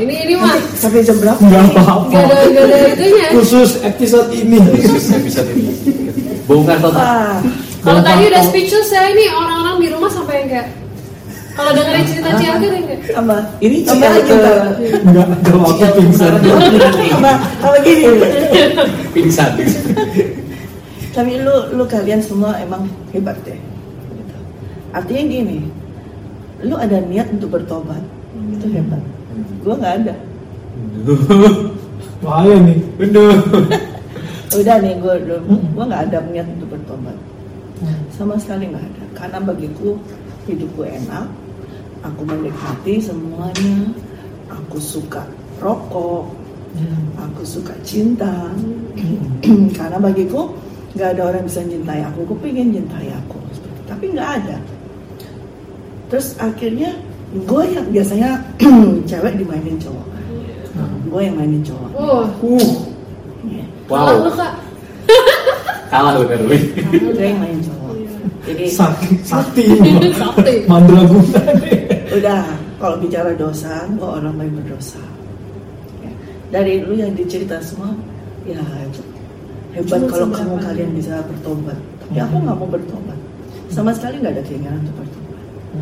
ini ini mah Sampai jam berapa? Nggak nggak apa-apa. ada nggak ada itunya. Khusus episode ini. Khusus episode ini. Bongkar total. Ah, Kalau Bongkar tadi udah speechless saya ini orang-orang di rumah sampai yang kayak kalau dengerin cerita yang kayak sama Ini sama lagi. Enggak, kalau aku pingsan. sama sama gini. Pingsan. Tapi lu lu kalian semua emang hebat deh. Gitu. Artinya gini, lu ada niat untuk bertobat, itu hebat. Gua nggak ada. Bahaya nih. Bener. Udah nih, gua gua nggak ada niat untuk bertobat. Sama sekali nggak ada. Karena bagiku hidupku enak, aku menikmati semuanya, aku suka rokok, aku suka cinta. Karena bagiku nggak ada orang bisa cintai aku, aku pengen cintai aku, tapi nggak ada. Terus akhirnya gue yang biasanya cewek dimainin cowok, gue yang mainin cowok. oh Uh, Iya. kalah lu Wow. kak. Kalah bener Win. Gue yang mainin cowok. Jadi sakti, sakti. Sakti. Mandraguna udah kalau bicara dosa, gue orang paling berdosa. Ya. Dari lu yang dicerita semua, ya hebat kalau kamu kalian bisa bertobat. Tapi aku nggak mau bertobat. Sama sekali nggak ada keinginan untuk bertobat.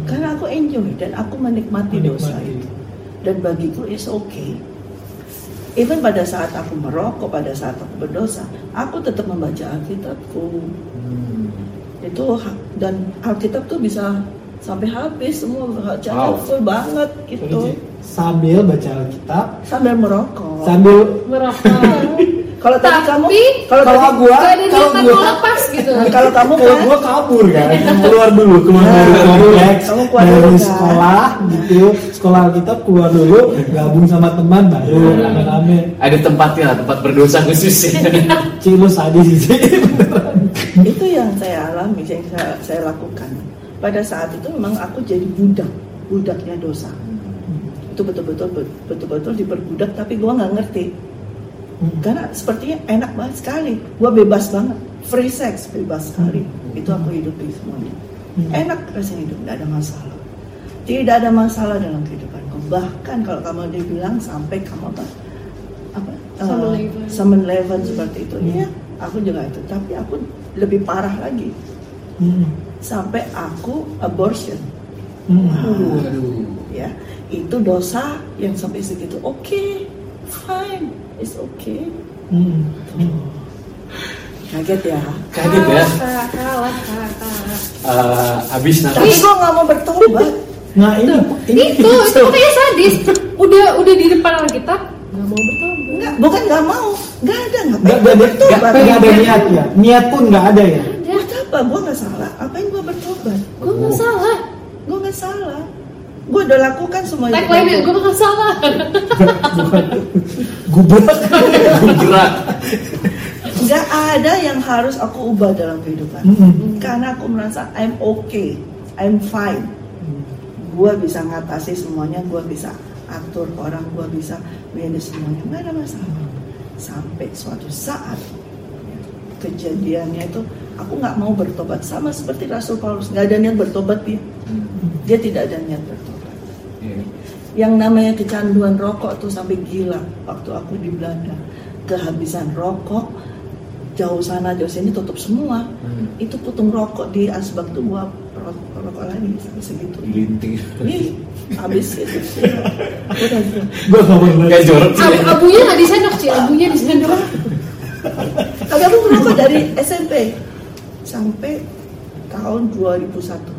Karena aku enjoy dan aku menikmati, dosa Menikmati. itu. Dan bagiku is okay. Even pada saat aku merokok, pada saat aku berdosa, aku tetap membaca Alkitabku. Itu hak- dan Alkitab tuh bisa sampai habis semua bacanya Wow. full banget gitu. Sambil baca Alkitab, Sambil merokok. sambil merokok. Kalau tadi kamu, kalau kalau tadi gua, kalau gua, lepas gitu. kalau kamu kalau gua kabur kan, keluar dulu, keluar Nah, dari kompleks, kamu keluar dari dulu, kan? sekolah, gitu, sekolah Alkitab keluar dulu, gabung sama teman baru rame-rame. Ada tempatnya lah, tempat berdosa khusus lu sadis sih, itu yang saya alami, yang saya, saya lakukan. Pada saat itu memang aku jadi budak, budaknya dosa. Itu betul-betul betul-betul diperbudak, tapi gua nggak ngerti. Karena sepertinya enak banget sekali, gua bebas banget, free sex bebas sekali. Itu aku hidupi semuanya. Enak rasanya hidup, tidak ada masalah. Tidak ada masalah dalam kehidupanku. Bahkan kalau kamu dibilang sampai kamu apa? apa Summon eh, level. summon level seperti itu. Iya, aku juga itu. Tapi aku lebih parah lagi. Hmm. Sampai aku abortion. Hmm. Waduh. Ya, itu dosa yang sampai segitu. Oke, fine, it's okay. Hmm. Kaget ya. Kaget ya. Kalah, kalah, kalah, kalah. Eh, habis Tapi nanti. gue nggak mau bertobat. Nah ini, ini itu itu makanya sadis udah udah di depan Alkitab nggak mau bertobat Enggak, bukan nggak mau. Nggak ada, nggak ada, bertobat. nggak ada niat ya, niat pun nggak ada ya. Buat apa? Gue nggak salah. Apa yang gue bertobat? gue nggak salah Gue nggak salah. Gue udah lakukan semua itu. tagline gue nggak salah Gubrak. Gerak. Nggak ada yang harus aku ubah dalam kehidupan. Mm-mm. Karena aku merasa I'm okay, I'm fine. Gue bisa ngatasi semuanya, gue bisa atur orang, gue bisa manage semuanya, nggak ada masalah. Sampai suatu saat ya, kejadiannya itu aku nggak mau bertobat sama seperti Rasul Paulus nggak ada niat bertobat dia, dia tidak ada niat bertobat. Yang namanya kecanduan rokok tuh sampai gila waktu aku di Belanda. Kehabisan rokok jauh sana jauh sini tutup semua. Hmm. itu putung rokok di asbak tuh gua rokok, rokok lagi sampai segitu. Dilinting. Ih, habis itu aku udah jorok sih. Abu, abunya nggak disendok sih abunya disendok Tapi aku merokok dari SMP sampai tahun 2001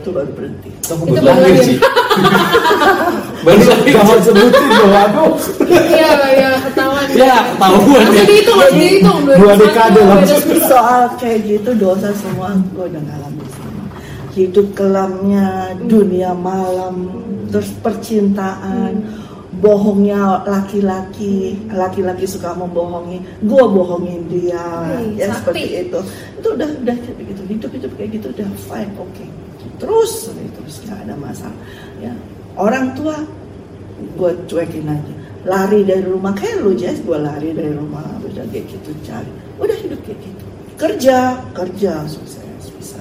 itu baru berhenti Aku Itu baru lahir baru sih. Baru lahir. Jangan sebutin dong, aduh. iya iya ketahuan Ya, ketahuan ya. jadi itu jadi itu Dua dekade langsung. soal kayak gitu dosa semua gue udah ngalamin semua hidup kelamnya dunia malam terus percintaan bohongnya laki-laki laki-laki suka membohongi gue bohongin dia Wih, ya sakti. seperti itu itu udah udah kayak begitu hidup hidup kayak gitu udah fine oke terus terus nggak ada masalah ya. Orang tua gue cuekin aja. Lari dari rumah kayak lu Jess gue lari dari rumah udah kayak gitu cari. Udah hidup kayak gitu. Kerja kerja sukses bisa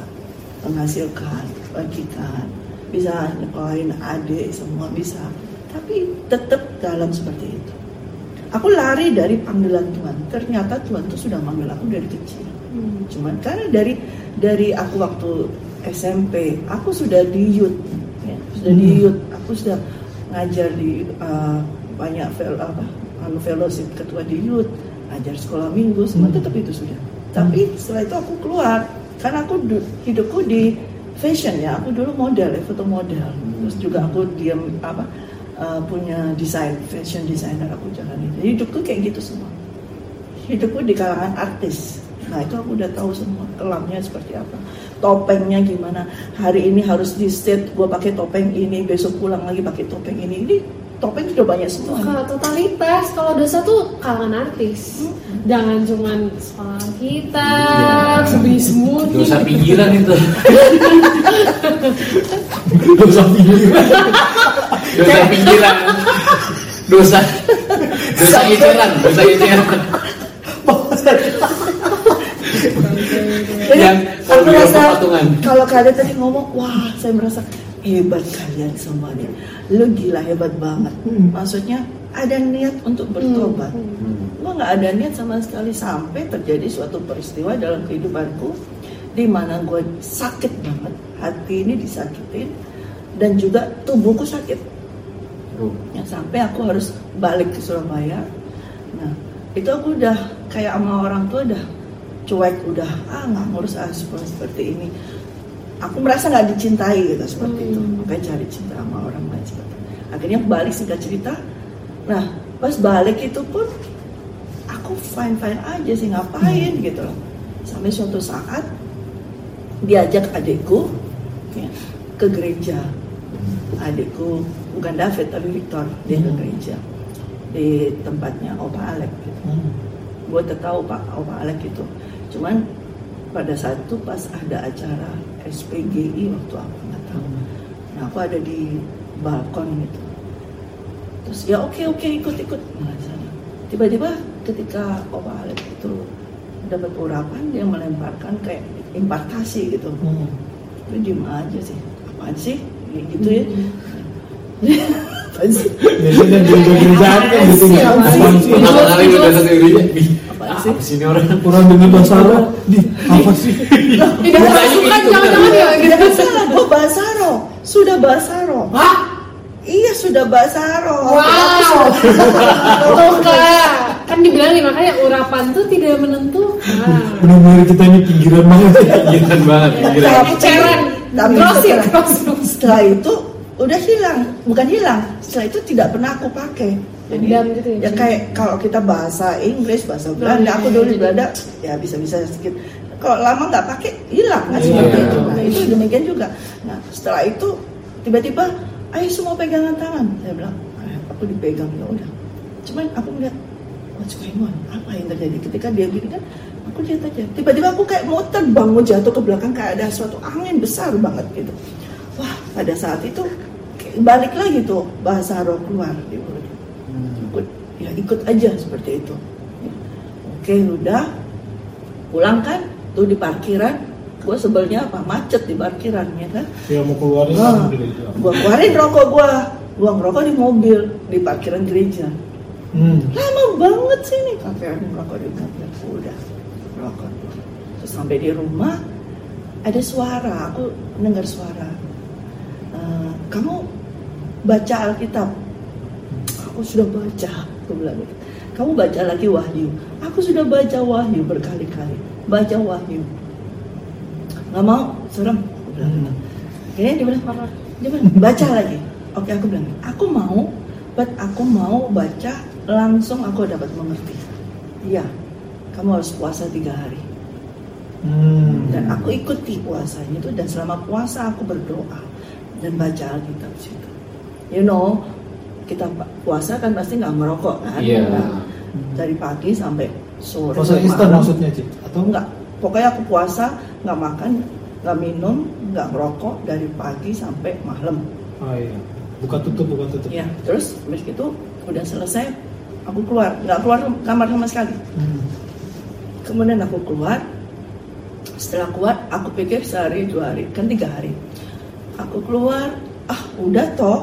menghasilkan bagikan. Bisa nyekolahin adik semua bisa. Tapi tetap dalam seperti itu. Aku lari dari panggilan Tuhan. Ternyata Tuhan tuh sudah manggil aku dari kecil. Hmm. Cuman karena dari dari aku waktu SMP, aku sudah di youth, ya, sudah di Hmm. youth, aku sudah ngajar di uh, banyak fel, apa, anu fellowship ketua di youth, ngajar sekolah minggu, semua Hmm. tetap itu sudah. Tapi setelah itu aku keluar, karena aku du- hidupku di fashion ya, aku dulu model, ya, foto model, terus juga aku diam apa uh, punya desain, fashion designer aku jalan Jadi hidupku kayak gitu semua hidupku di kalangan artis. Nah itu aku udah tahu semua kelamnya seperti apa, topengnya gimana. Hari ini harus di set, gue pakai topeng ini, besok pulang lagi pakai topeng ini. Ini topeng sudah banyak semua. Kalau totalitas, kalau dosa tuh kalangan artis. Jangan cuman sekolah kita, sebiji smoothie. Dosa pinggiran itu. dosa pinggiran Dosa pinggiran. Dosa. Dosa eceran. Dosa eceran. Jadi, Yang kalau aku dia merasa patungan. kalau kalian tadi ngomong, wah saya merasa hebat kalian semuanya. Lu gila hebat banget. Hmm. Maksudnya ada niat untuk bertobat. Hmm. Gua nggak ada niat sama sekali sampai terjadi suatu peristiwa dalam kehidupanku di mana gue sakit banget, hati ini disakitin dan juga tubuhku sakit. Oh. Ya, sampai aku harus balik ke Surabaya. Nah, itu aku udah kayak sama orang tua udah cuek, udah ah nggak ngurus ah seperti, seperti ini. Aku merasa nggak dicintai gitu seperti itu. Hmm. Makanya cari cinta sama orang lain seperti itu. Akhirnya balik singkat cerita. Nah, pas balik itu pun aku fine fine aja sih ngapain gitu loh. Sampai suatu saat diajak adikku ya, ke gereja adikku bukan David tapi Victor dia ke Hmm. gereja di tempatnya Opa Alek gitu. Hmm. gue tahu Pak Opa Alek itu cuman pada saat itu pas ada acara SPGI waktu aku nggak tahu. Nah aku ada di balkon gitu. Terus ya oke oke ikut ikut. Nah, sana. tiba-tiba ketika Opa Alek itu dapat urapan dia melemparkan kayak impartasi gitu. Hmm. itu diem aja sih. Apaan sih? Kayak gitu ya. Apaan sih? Biasanya di gerejaan kan gitu. Ya apaan sih? Pertama kali datang ke gereja. Ih, Apaan apa sih? sih ini orang? kurang dengan bahasa Arab di apa sih kerasukan, gitu, jangan-jangan ya. Tidak salah, gue bahasa roh. Sudah bahasa roh. Hah? Iya, sudah bahasa roh. Wow. Tuh kak, kan dibilangin makanya urapan tuh tidak menentukan. benar-benar kita ini pinggiran banget ya Pinggiran banget. Pinggiran. Tapi crossing, setelah- crossing. Setelah itu udah hilang, bukan hilang. Setelah itu tidak pernah aku pakai. Jadi Pendam gitu ya? ya kayak kalau kita bahasa Inggris, bahasa Belanda, aku dulu di Belanda ya bisa-bisa sedikit. Kalau lama nggak pakai hilang kan seperti itu. Nah itu demikian juga. Nah setelah itu tiba-tiba, ayo semua pegangan tangan. Saya bilang, "Ah, aku dipegang ya udah. Cuman aku melihat what's going on? Apa yang terjadi? Ketika dia gini kan, aku lihat aja. Tiba-tiba aku kayak mau terbang, mau jatuh ke belakang kayak ada suatu angin besar banget gitu. Wah, pada saat itu balik lagi tuh bahasa roh keluar. Ikut, ya ikut aja seperti itu. Oke, udah pulang kan, tuh di parkiran. Gue sebelnya apa? Macet di parkiran ya kan. ya mau keluarin gereja gue keluarin rokok gue. Gue ngerokok di mobil di parkiran gereja hmm. lama banget sih nih kakek merokok di mobil udah rokok terus sampai di rumah ada suara aku dengar suara "Eh, kamu baca Alkitab. Aku sudah baca aku bilang gitu. kamu baca lagi Wahyu? Aku sudah baca Wahyu berkali-kali. Baca Wahyu. Nggak mau serem. Aku bilang gitu. akhirnya dia bilang dia bilang baca lagi. Oke aku bilang aku mau but aku mau baca langsung aku dapat mengerti. Iya kamu harus puasa tiga hari. Hmm. dan aku ikuti puasanya itu dan selama puasa aku berdoa dan baca Alkitab situ you know kita puasa kan pasti nggak merokok kan? Iya. Nah, dari pagi sampai sore puasa instan malam. maksudnya Cik? atau enggak pokoknya aku puasa nggak makan nggak minum nggak merokok dari pagi sampai malam. Oh iya. Buka tutup buka tutup. Ya terus habis itu udah selesai aku keluar. Nggak keluar kamar sama sekali. Hmm. kemudian aku keluar setelah keluar aku pikir sehari dua hari kan tiga hari. Aku keluar ah udah toh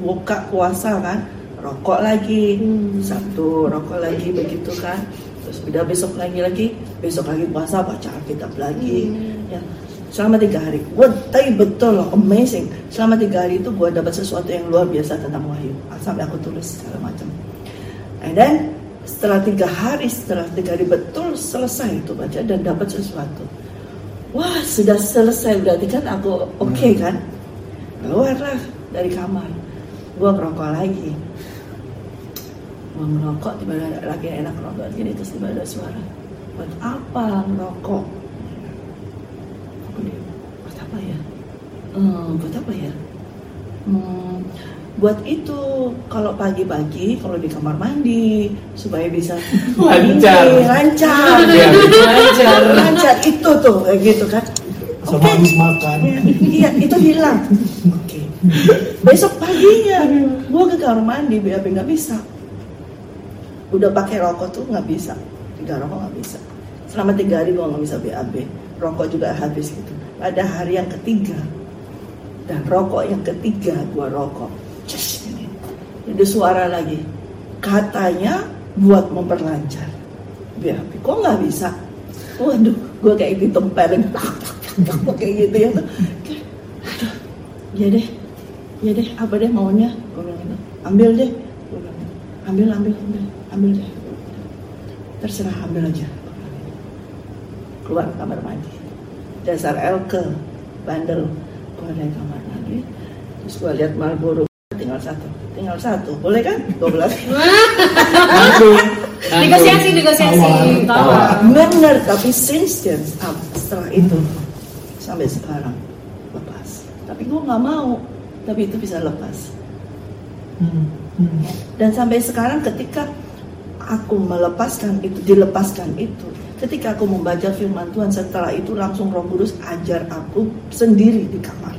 buka puasa kan rokok lagi Hmm. satu rokok lagi begitu kan. Terus udah besok lagi lagi besok lagi puasa baca Alkitab lagi. Hmm. ya selama tiga hari. Gue tapi betul loh amazing. Selama tiga hari itu gue dapat sesuatu yang luar biasa tentang wahyu. Sampai aku tulis segala macam. And then setelah tiga hari setelah tiga hari betul selesai itu baca dan dapat sesuatu. Wah sudah selesai. Berarti kan aku oke kan? Keluarlah dari kamar gue ngerokok lagi. Mau ngerokok tiba ada lagi enak ngerokok gini terus tiba ada suara. Buat apa ngerokok? Aku buat apa ya? Hmm, buat apa ya? Hmm, buat itu kalau pagi-pagi kalau di kamar mandi supaya bisa Lancar. ini, lancar. Iya. lancar. Lancar. Itu tuh kayak gitu kan. Sama Oke. habis makan. Iya, iya itu hilang. Oke besok paginya. Gua ke kamar mandi BAB nggak bisa. Udah pakai rokok tuh nggak bisa. Tiga rokok nggak bisa. Selama tiga hari gua nggak bisa BAB rokok juga habis gitu. Pada hari yang ketiga. Dan rokok yang ketiga gua rokok. Cus, ini. ada suara lagi. Katanya buat memperlancar BAB kok nggak bisa? Waduh gua kayak ditempelin tak, kayak gitu ya. Aduh, ya deh ya deh apa deh maunya? Bilang gitu. ambil deh. Bilang gitu. ambil ambil ambil ambil deh. Terserah ambil aja. Keluar kamar mandi. Dasar Elke bandel. Keluar dari kamar mandi. Terus gua lihat Marlboro. Tinggal satu. Tinggal satu. Boleh kan? 12 Langsung. negosiasi negosiasi. Bener tapi since then setelah itu sampai sekarang lepas. Tapi gua nggak mau tapi itu bisa lepas Hmm, hmm. Dan sampai sekarang ketika aku melepaskan itu, dilepaskan itu, ketika aku membaca firman Tuhan setelah itu langsung Roh Kudus ajar aku sendiri di kamar.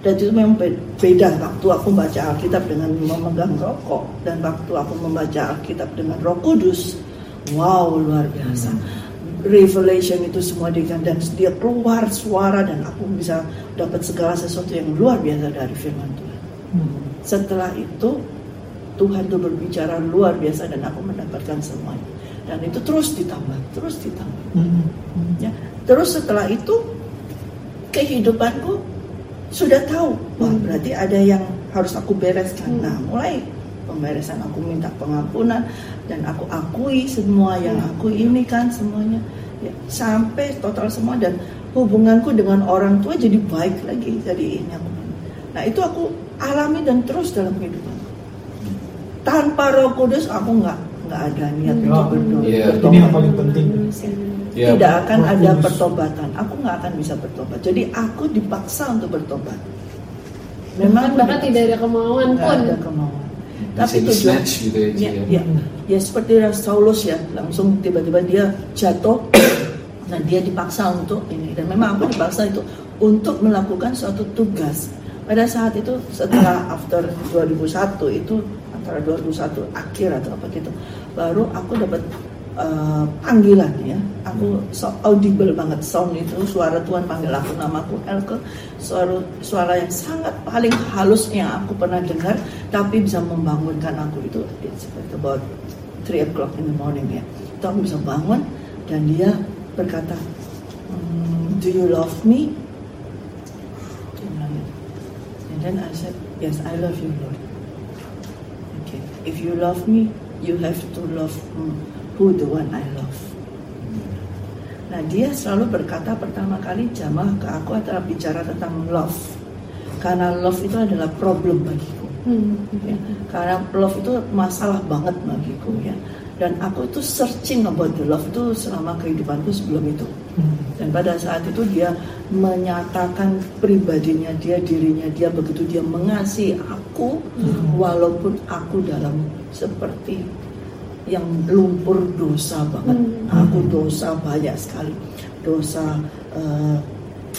Dan itu memang be- beda waktu aku membaca Alkitab dengan memegang rokok dan waktu aku membaca Alkitab dengan Roh Kudus. Wow, luar biasa. Revelation itu semua dikatakan dan dia keluar suara dan aku bisa dapat segala sesuatu yang luar biasa dari firman Tuhan. Hmm. Setelah itu Tuhan tuh berbicara luar biasa dan aku mendapatkan semuanya. Dan itu terus ditambah, terus ditambah. Hmm. Hmm. Ya. Terus setelah itu kehidupanku sudah tahu, wah berarti ada yang harus aku bereskan. Nah, mulai pemberesan aku minta pengampunan dan aku akui semua yang Hmm. aku ini kan semuanya ya, sampai total semua dan hubunganku dengan orang tua jadi baik lagi jadi ini aku nah itu aku alami dan terus dalam kehidupan tanpa Roh Kudus aku nggak nggak ada niat Hmm. untuk berdoa Iya. bertobat. Ini yang paling penting. Ya, tidak akan Roh ada Kudus. pertobatan aku nggak akan bisa bertobat jadi aku dipaksa untuk bertobat memang bahkan tidak ada kemauan pun ada kemauan tapi di tujuan snatch gitu ya, Ci, ya, ya. ya, ya seperti Saulus ya langsung tiba-tiba dia jatuh. Nah dia dipaksa untuk ini. Dan memang aku dipaksa itu untuk melakukan suatu tugas. Pada saat itu setelah after 2001 itu antara 2001 akhir atau apa gitu baru aku dapat eh, panggilan ya. Aku so audible banget sound itu suara Tuhan panggil aku namaku Elke. Suara suara yang sangat paling halus yang aku pernah dengar tapi bisa membangunkan aku itu it's about 3 o'clock in the morning ya. Itu aku bisa bangun dan dia berkata "Hmm, do you love me? Gitu. and then I said yes I love you Lord. Okay. If you love me you have to love who the one I love Nah dia selalu berkata pertama kali jamaah ke aku adalah bicara tentang love Karena love itu adalah problem bagiku Hmm. ya. Karena love itu masalah banget bagiku ya Dan aku itu searching about the love itu selama kehidupanku sebelum itu Hmm. dan pada saat itu dia menyatakan pribadinya dia, dirinya dia begitu dia mengasihi aku Hmm. walaupun aku dalam seperti yang lumpur dosa banget. Hmm. Aku dosa banyak sekali. Dosa eh,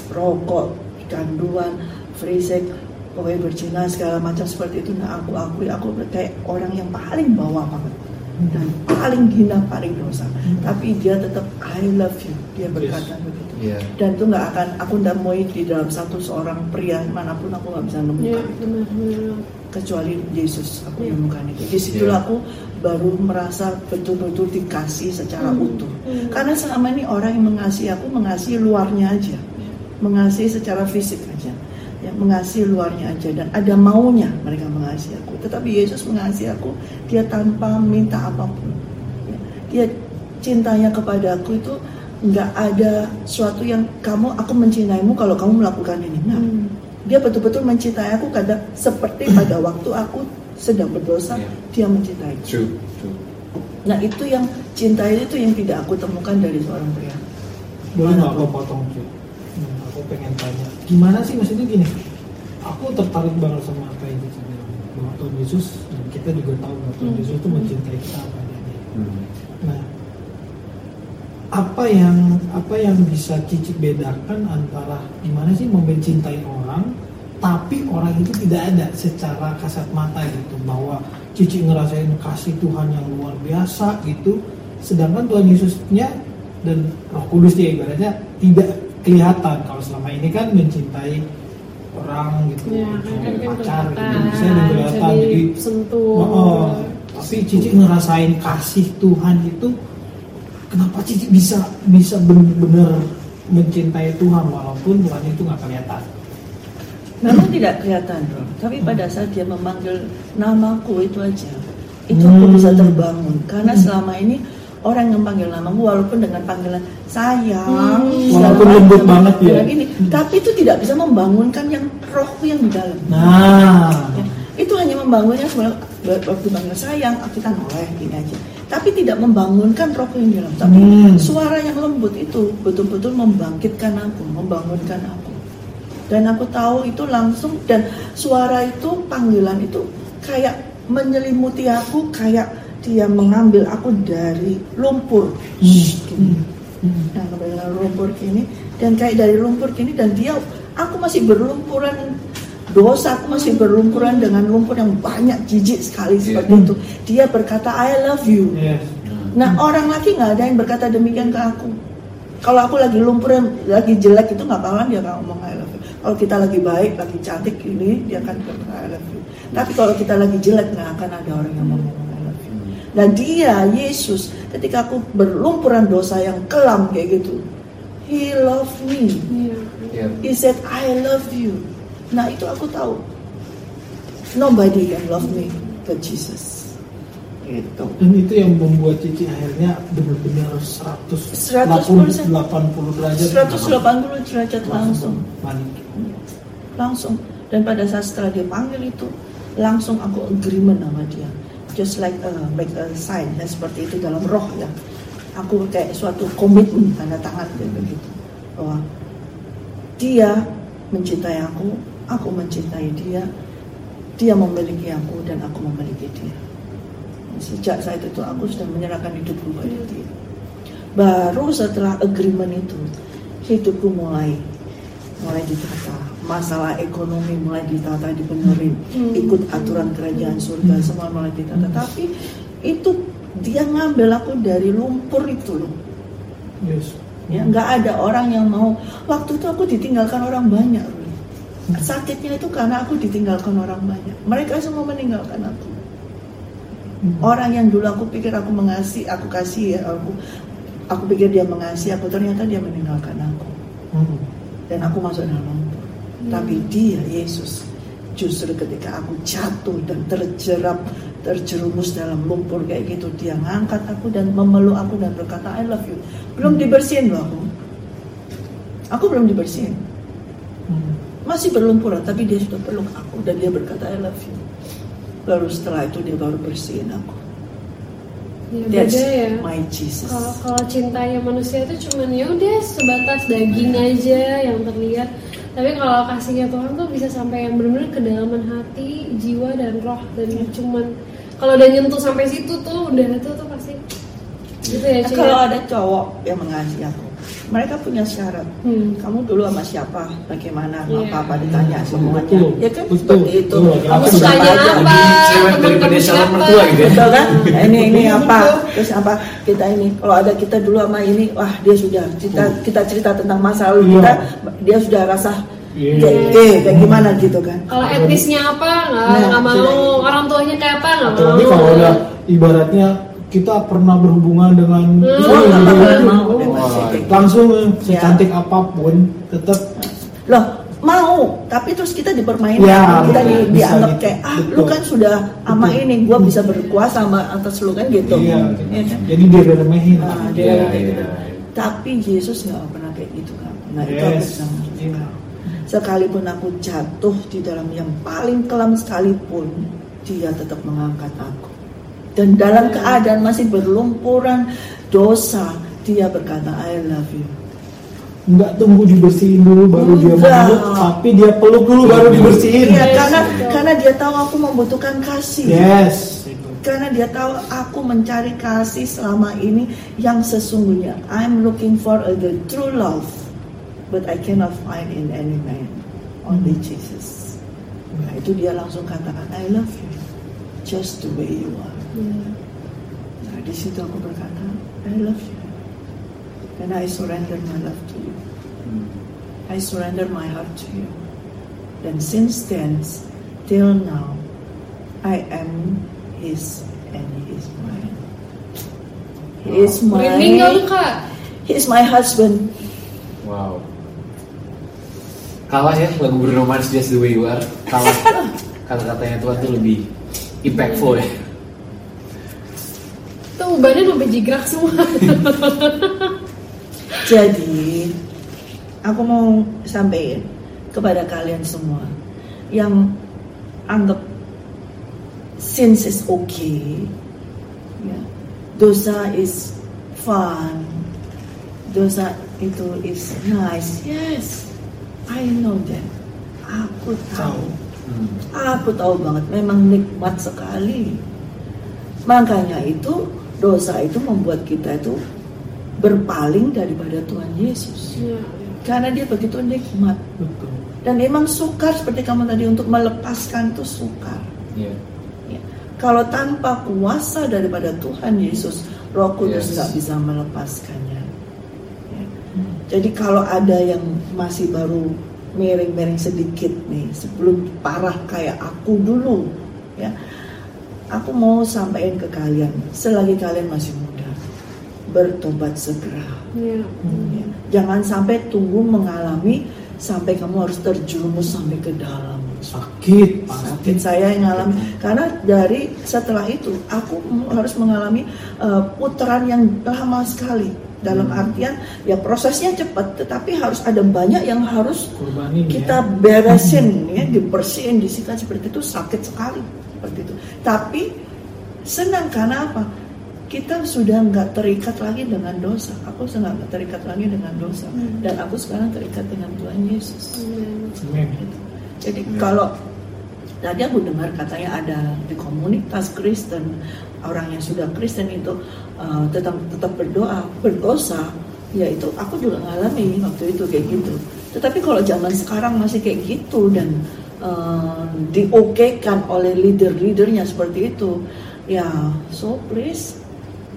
rokok, canduan, free sex, pokoknya berzina segala macam seperti itu. Nah aku akui aku kayak orang yang paling bawah banget dan paling hina paling dosa tapi dia tetap I love you dia berkata begitu Iya. dan itu nggak akan aku nggak mau di dalam satu seorang pria mana pun aku nggak bisa Iya, menemukan itu kecuali Yesus aku Iya. menemukan itu di situlah Iya. aku baru merasa betul-betul dikasih secara Hmm. utuh Hmm. karena selama ini orang yang mengasihi aku mengasihi luarnya aja mengasihi secara fisik aja ya mengasihi luarnya aja dan ada maunya mereka mengasihi aku tetapi Yesus mengasihi aku dia tanpa minta apa pun Ya, dia cintanya kepada aku itu nggak ada suatu yang kamu aku mencintaimu kalau kamu melakukan ini nah Hmm. dia betul-betul mencintai aku kadang seperti pada waktu aku sedang berdosa Iya. dia mencintai True. True. nah itu yang cinta itu yang tidak aku temukan dari seorang pria boleh nggak aku potong Hmm, aku pengen tanya gimana sih maksudnya gini aku tertarik banget sama apa yang Cici bilang bahwa Tuhan Yesus dan kita juga tahu bahwa Tuhan Hmm. Yesus itu mencintai kita apa adanya Hmm. nah apa yang apa yang bisa Cici bedakan antara gimana sih mencintai orang tapi orang itu tidak ada secara kasat mata gitu bahwa Cici ngerasain kasih Tuhan yang luar biasa gitu sedangkan Tuhan Yesusnya dan Roh Kudus dia ibaratnya tidak kelihatan kalau selama ini kan mencintai orang gitu Ya, kan kan kan pacar gitu kelihatan, jadi disentuh. Oh, oh. tapi Cici ngerasain kasih Tuhan itu kenapa Cici bisa bisa benar-benar mencintai Tuhan walaupun Tuhan itu nggak kelihatan memang tidak kelihatan bro tapi pada saat dia memanggil namaku itu aja itu aku Hmm. bisa terbangun karena Hmm. selama ini orang yang panggil namamu walaupun dengan panggilan sayang Hmm. Walaupun lembut banget ya. ini tapi itu tidak bisa membangunkan yang rohku yang di dalam nah Ya, itu hanya membangunnya waktu panggil sayang kita noleh gini aja tapi tidak membangunkan rohku yang di dalam tapi Hmm. suara yang lembut itu betul-betul membangkitkan aku membangunkan aku dan aku tahu itu langsung dan suara itu panggilan itu kayak menyelimuti aku kayak dia mengambil aku dari lumpur. Gini. Hmm. Nah, kebetulan lumpur gini dan kayak dari lumpur gini dan dia aku masih berlumpuran. Dosa aku masih berlumpuran dengan lumpur yang banyak jijik sekali seperti Iya. itu. Dia berkata I love you. Yes. nah orang lagi nggak ada yang berkata demikian ke aku. Kalau aku lagi lumpur lagi jelek itu nggak bakalan dia nggak ngomong I love you. Kalau kita lagi baik lagi cantik ini dia akan berkata I love you. Tapi kalau kita lagi jelek nggak akan ada orang yang ngomong Dan dia Yesus ketika aku berlumpuran dosa yang kelam kayak gitu He loved me. Iya. He said I love you. Nah itu aku tahu. Nobody can love me but Jesus. Gitu. Dan itu yang membuat Cici akhirnya benar-benar 100 100%. 80 derajat 180 derajat langsung langsung. Dan pada saat setelah dia panggil itu langsung aku agreement sama dia just like uh, make a sign ya, seperti itu dalam roh ya. Aku kayak suatu komitmen tanda tangan kayak begitu. Bahwa dia mencintai aku aku mencintai dia dia memiliki aku dan aku memiliki dia. Sejak saat itu aku sudah menyerahkan hidupku pada dia. Baru setelah agreement itu hidupku mulai mulai ditata masalah ekonomi mulai ditata dibenerin Hmm. ikut aturan kerajaan surga semua mulai ditata tapi itu dia ngambil aku dari lumpur itu loh yes. ya nggak ada orang yang mau waktu itu aku ditinggalkan orang banyak loh. sakitnya itu karena aku ditinggalkan orang banyak mereka semua meninggalkan aku Hmm. orang yang dulu aku pikir aku mengasihi aku kasih ya aku aku pikir dia mengasihi aku ternyata dia meninggalkan aku Hmm. dan aku masuk dalam tapi dia Yesus justru ketika aku jatuh dan terjerap terjerumus dalam lumpur kayak gitu dia ngangkat aku dan memeluk aku dan berkata I love you belum dibersihin loh aku aku belum dibersihin Hmm. masih berlumpuran tapi dia sudah peluk aku dan dia berkata I love you lalu setelah itu dia baru bersihin aku Ya, that's beda ya. my Jesus Kalau kalau cintanya manusia itu cuman ya udah sebatas daging aja yang terlihat. Tapi kalau kasihnya Tuhan tuh bisa sampai yang benar-benar kedalaman hati, jiwa dan roh dan cuman kalau udah nyentuh sampai situ tuh udah itu tuh pasti Gitu ya, Ci, kalau ya? ada cowok yang mengasihi aku, mereka punya syarat. Hmm. Kamu dulu sama siapa? Bagaimana? Iya. Apa-apa ditanya semuanya. Betul. Ya kan Betul. seperti itu. Betul. Kamu siapa aja? apa? Cewek calon siapa? mertua gitu. Betul kan? Nah, ini ini apa? Terus apa? Kita ini kalau ada kita dulu sama ini, wah dia sudah kita kita cerita tentang masa lalu Iya. kita, dia sudah rasa Iya. kayak eh, kayak gimana gitu kan? Kalau etnisnya apa nggak Nah, nggak mau, orang tuanya kayak apa nggak mau. Apalagi kalau udah ibaratnya kita pernah berhubungan dengan Hmm. Oh, mau langsung Ya. secantik apa pun tetap Loh, mau, tapi terus kita dipermainkan, Ya, kita di, dianggap gitu. kayak ah lu Betul. kan sudah ama ini, gua bisa berkuasa sama atas lu kan gitu. iya. Iya kan? jadi dia remehin Nah, dia kayak iya. gitu. Tapi Yesus nggak pernah kayak gitu kan. Nah itu aku yes bisa. Sekalipun aku jatuh di dalam yang paling kelam sekalipun, dia tetap mengangkat aku. Dan dalam keadaan masih berlumpuran dosa, dia berkata, I love you. nggak tunggu dibersihin dulu baru dia Enggak. meluk tapi dia peluk dulu baru dibersihin Iya, Yes, karena karena dia tahu aku membutuhkan kasih. yes itu. Karena dia tahu aku mencari kasih selama ini yang sesungguhnya. I'm looking for a, the true love, but I cannot find in any man, only Jesus. Nah, itu dia langsung katakan, I love you, just the way you are. Iya. Nah, di situ aku berkata, I love you, and I surrender my love to you. I surrender my heart to you. And since then, till now, I am His and He is mine. He is Merinding nggak lu my, kak? He is my husband. Wow. Kalah ya lagu Bruno Mars Just the Way You Are. Kalah. Kata-katanya Tuhan tuh lebih impactful ya. Tuh ubannya sampai jigrak semua. Jadi, aku mau sampaikan kepada kalian semua yang anggap sins is okay, ya, dosa is fun, dosa itu is nice. Yes, I know that. Aku tahu. Hmm. Aku tahu banget, memang nikmat sekali. Makanya itu dosa itu membuat kita itu berpaling daripada Tuhan Yesus. Iya. Karena dia begitu nikmat. betul Dan memang sukar seperti kamu tadi untuk melepaskan itu sukar. Iya. Ya. Kalau tanpa kuasa daripada Tuhan Yesus, Roh Kudus Yes. nggak bisa melepaskannya. Ya. Jadi kalau ada yang masih baru miring-miring sedikit nih, sebelum parah kayak aku dulu, ya, aku mau sampaikan ke kalian, selagi kalian masih muda, bertobat segera. Iya. Ya. Jangan sampai tunggu mengalami sampai kamu harus terjerumus sampai ke dalam. sakit Sakit saya yang ngalami karena dari setelah itu aku harus mengalami uh, putaran yang lama sekali dalam artian ya prosesnya cepat tetapi harus ada banyak yang harus korbanin kita ya beresin ya dibersihin disikat seperti itu sakit sekali seperti itu tapi senang karena apa kita sudah nggak terikat lagi dengan dosa aku sudah nggak terikat lagi dengan dosa Hmm. dan aku sekarang terikat dengan Tuhan Yesus Amin. Amin. jadi Ya. kalau tadi aku dengar katanya ada di komunitas Kristen orang yang sudah Kristen itu uh, tetap tetap berdoa berdosa ya itu aku juga ngalami waktu itu kayak gitu tetapi kalau zaman sekarang masih kayak gitu dan uh, diokekan oleh leader-leadernya seperti itu ya so please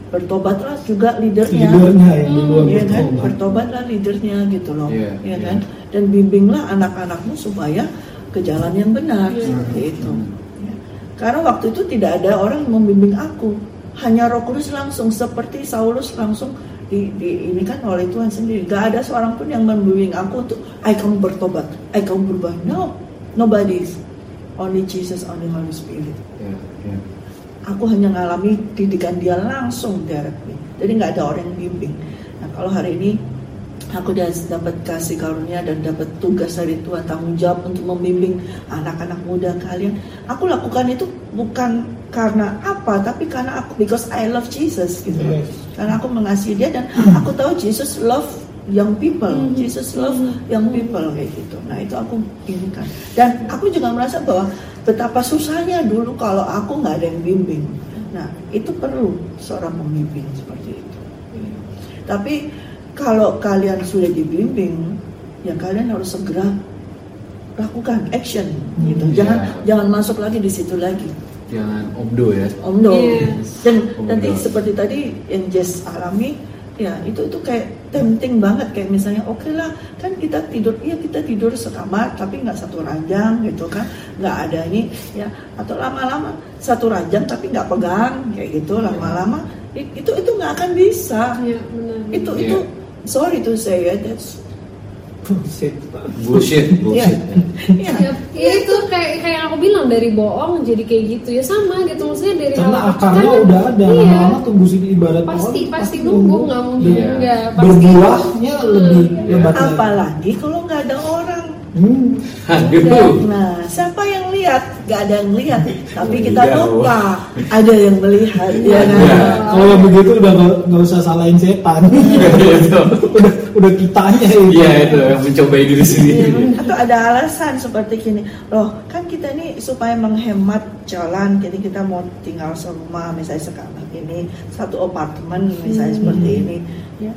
bertobatlah juga leadernya leadernya yang Hmm, Iya kan, bertobat. bertobatlah leadernya gitu loh, Iya, ya iya. kan, dan bimbinglah anak-anakmu supaya ke jalan yang benar Iya. seperti itu. Ya. Karena waktu itu tidak ada orang yang membimbing aku, hanya Roh Kudus langsung seperti Saulus langsung di, di ini kan oleh Tuhan sendiri. Gak ada seorang pun yang membimbing aku untuk, "Ayo kamu bertobat, ayo kamu berubah." No, nobody. Only Jesus, only Holy Spirit Iya. Iya. aku hanya ngalami didikan dia langsung directly jadi nggak ada orang yang bimbing nah kalau hari ini aku udah dapat kasih karunia dan dapat tugas dari Tuhan tanggung jawab untuk membimbing anak-anak muda kalian aku lakukan itu bukan karena apa tapi karena aku because I love Jesus gitu. Yes. karena aku mengasihi dia dan aku tahu Jesus love young people Mhm. Jesus love young people kayak gitu nah itu aku ini kan dan aku juga merasa bahwa betapa susahnya dulu kalau aku nggak ada yang bimbing nah itu perlu seorang pembimbing seperti itu Tapi kalau kalian sudah dibimbing, ya kalian harus segera lakukan action gitu. Hmm, Jangan iya. jangan masuk lagi di situ lagi. Jangan omdo ya. Om no. Yes. Dan Om nanti seperti tadi yang Jess alami, ya itu itu kayak tempting banget. Kayak misalnya oke lah kan kita tidur iya kita tidur sekamar tapi nggak satu ranjang gitu kan. Nggak ada ini ya. Atau lama-lama satu ranjang tapi nggak pegang kayak gitu lama-lama. Itu itu nggak akan bisa. Iya, benar. itu Iya. itu sorry to say ya that's Bullshit. Bullshit, bullshit. ya Ya, ya itu kayak kayak aku bilang dari bohong jadi kayak gitu ya sama gitu maksudnya dari Karena hal akarnya karena- udah ada, iya, lama-lama tumbuh sini ibarat pasti pohon, pasti nunggu nggak mungkin Iya. nggak pasti Berbuahnya lebih Hmm. lebat lagi. apalagi kalau nggak ada orang Hmm. Aduh. Nah, siapa yang lihat? Gak ada yang lihat, tapi kita Iya, lupa ada yang melihat, ya kan? Iya. Kalau begitu udah nggak nggak usah salahin setan. Itu. udah udah kitanya itu. Iya itu yang mencobai diri sendiri. Atau ada alasan seperti gini, loh kan kita ini supaya menghemat jalan, jadi kita mau tinggal serumah, misalnya sekarang ini satu apartemen, misalnya seperti ini, ya.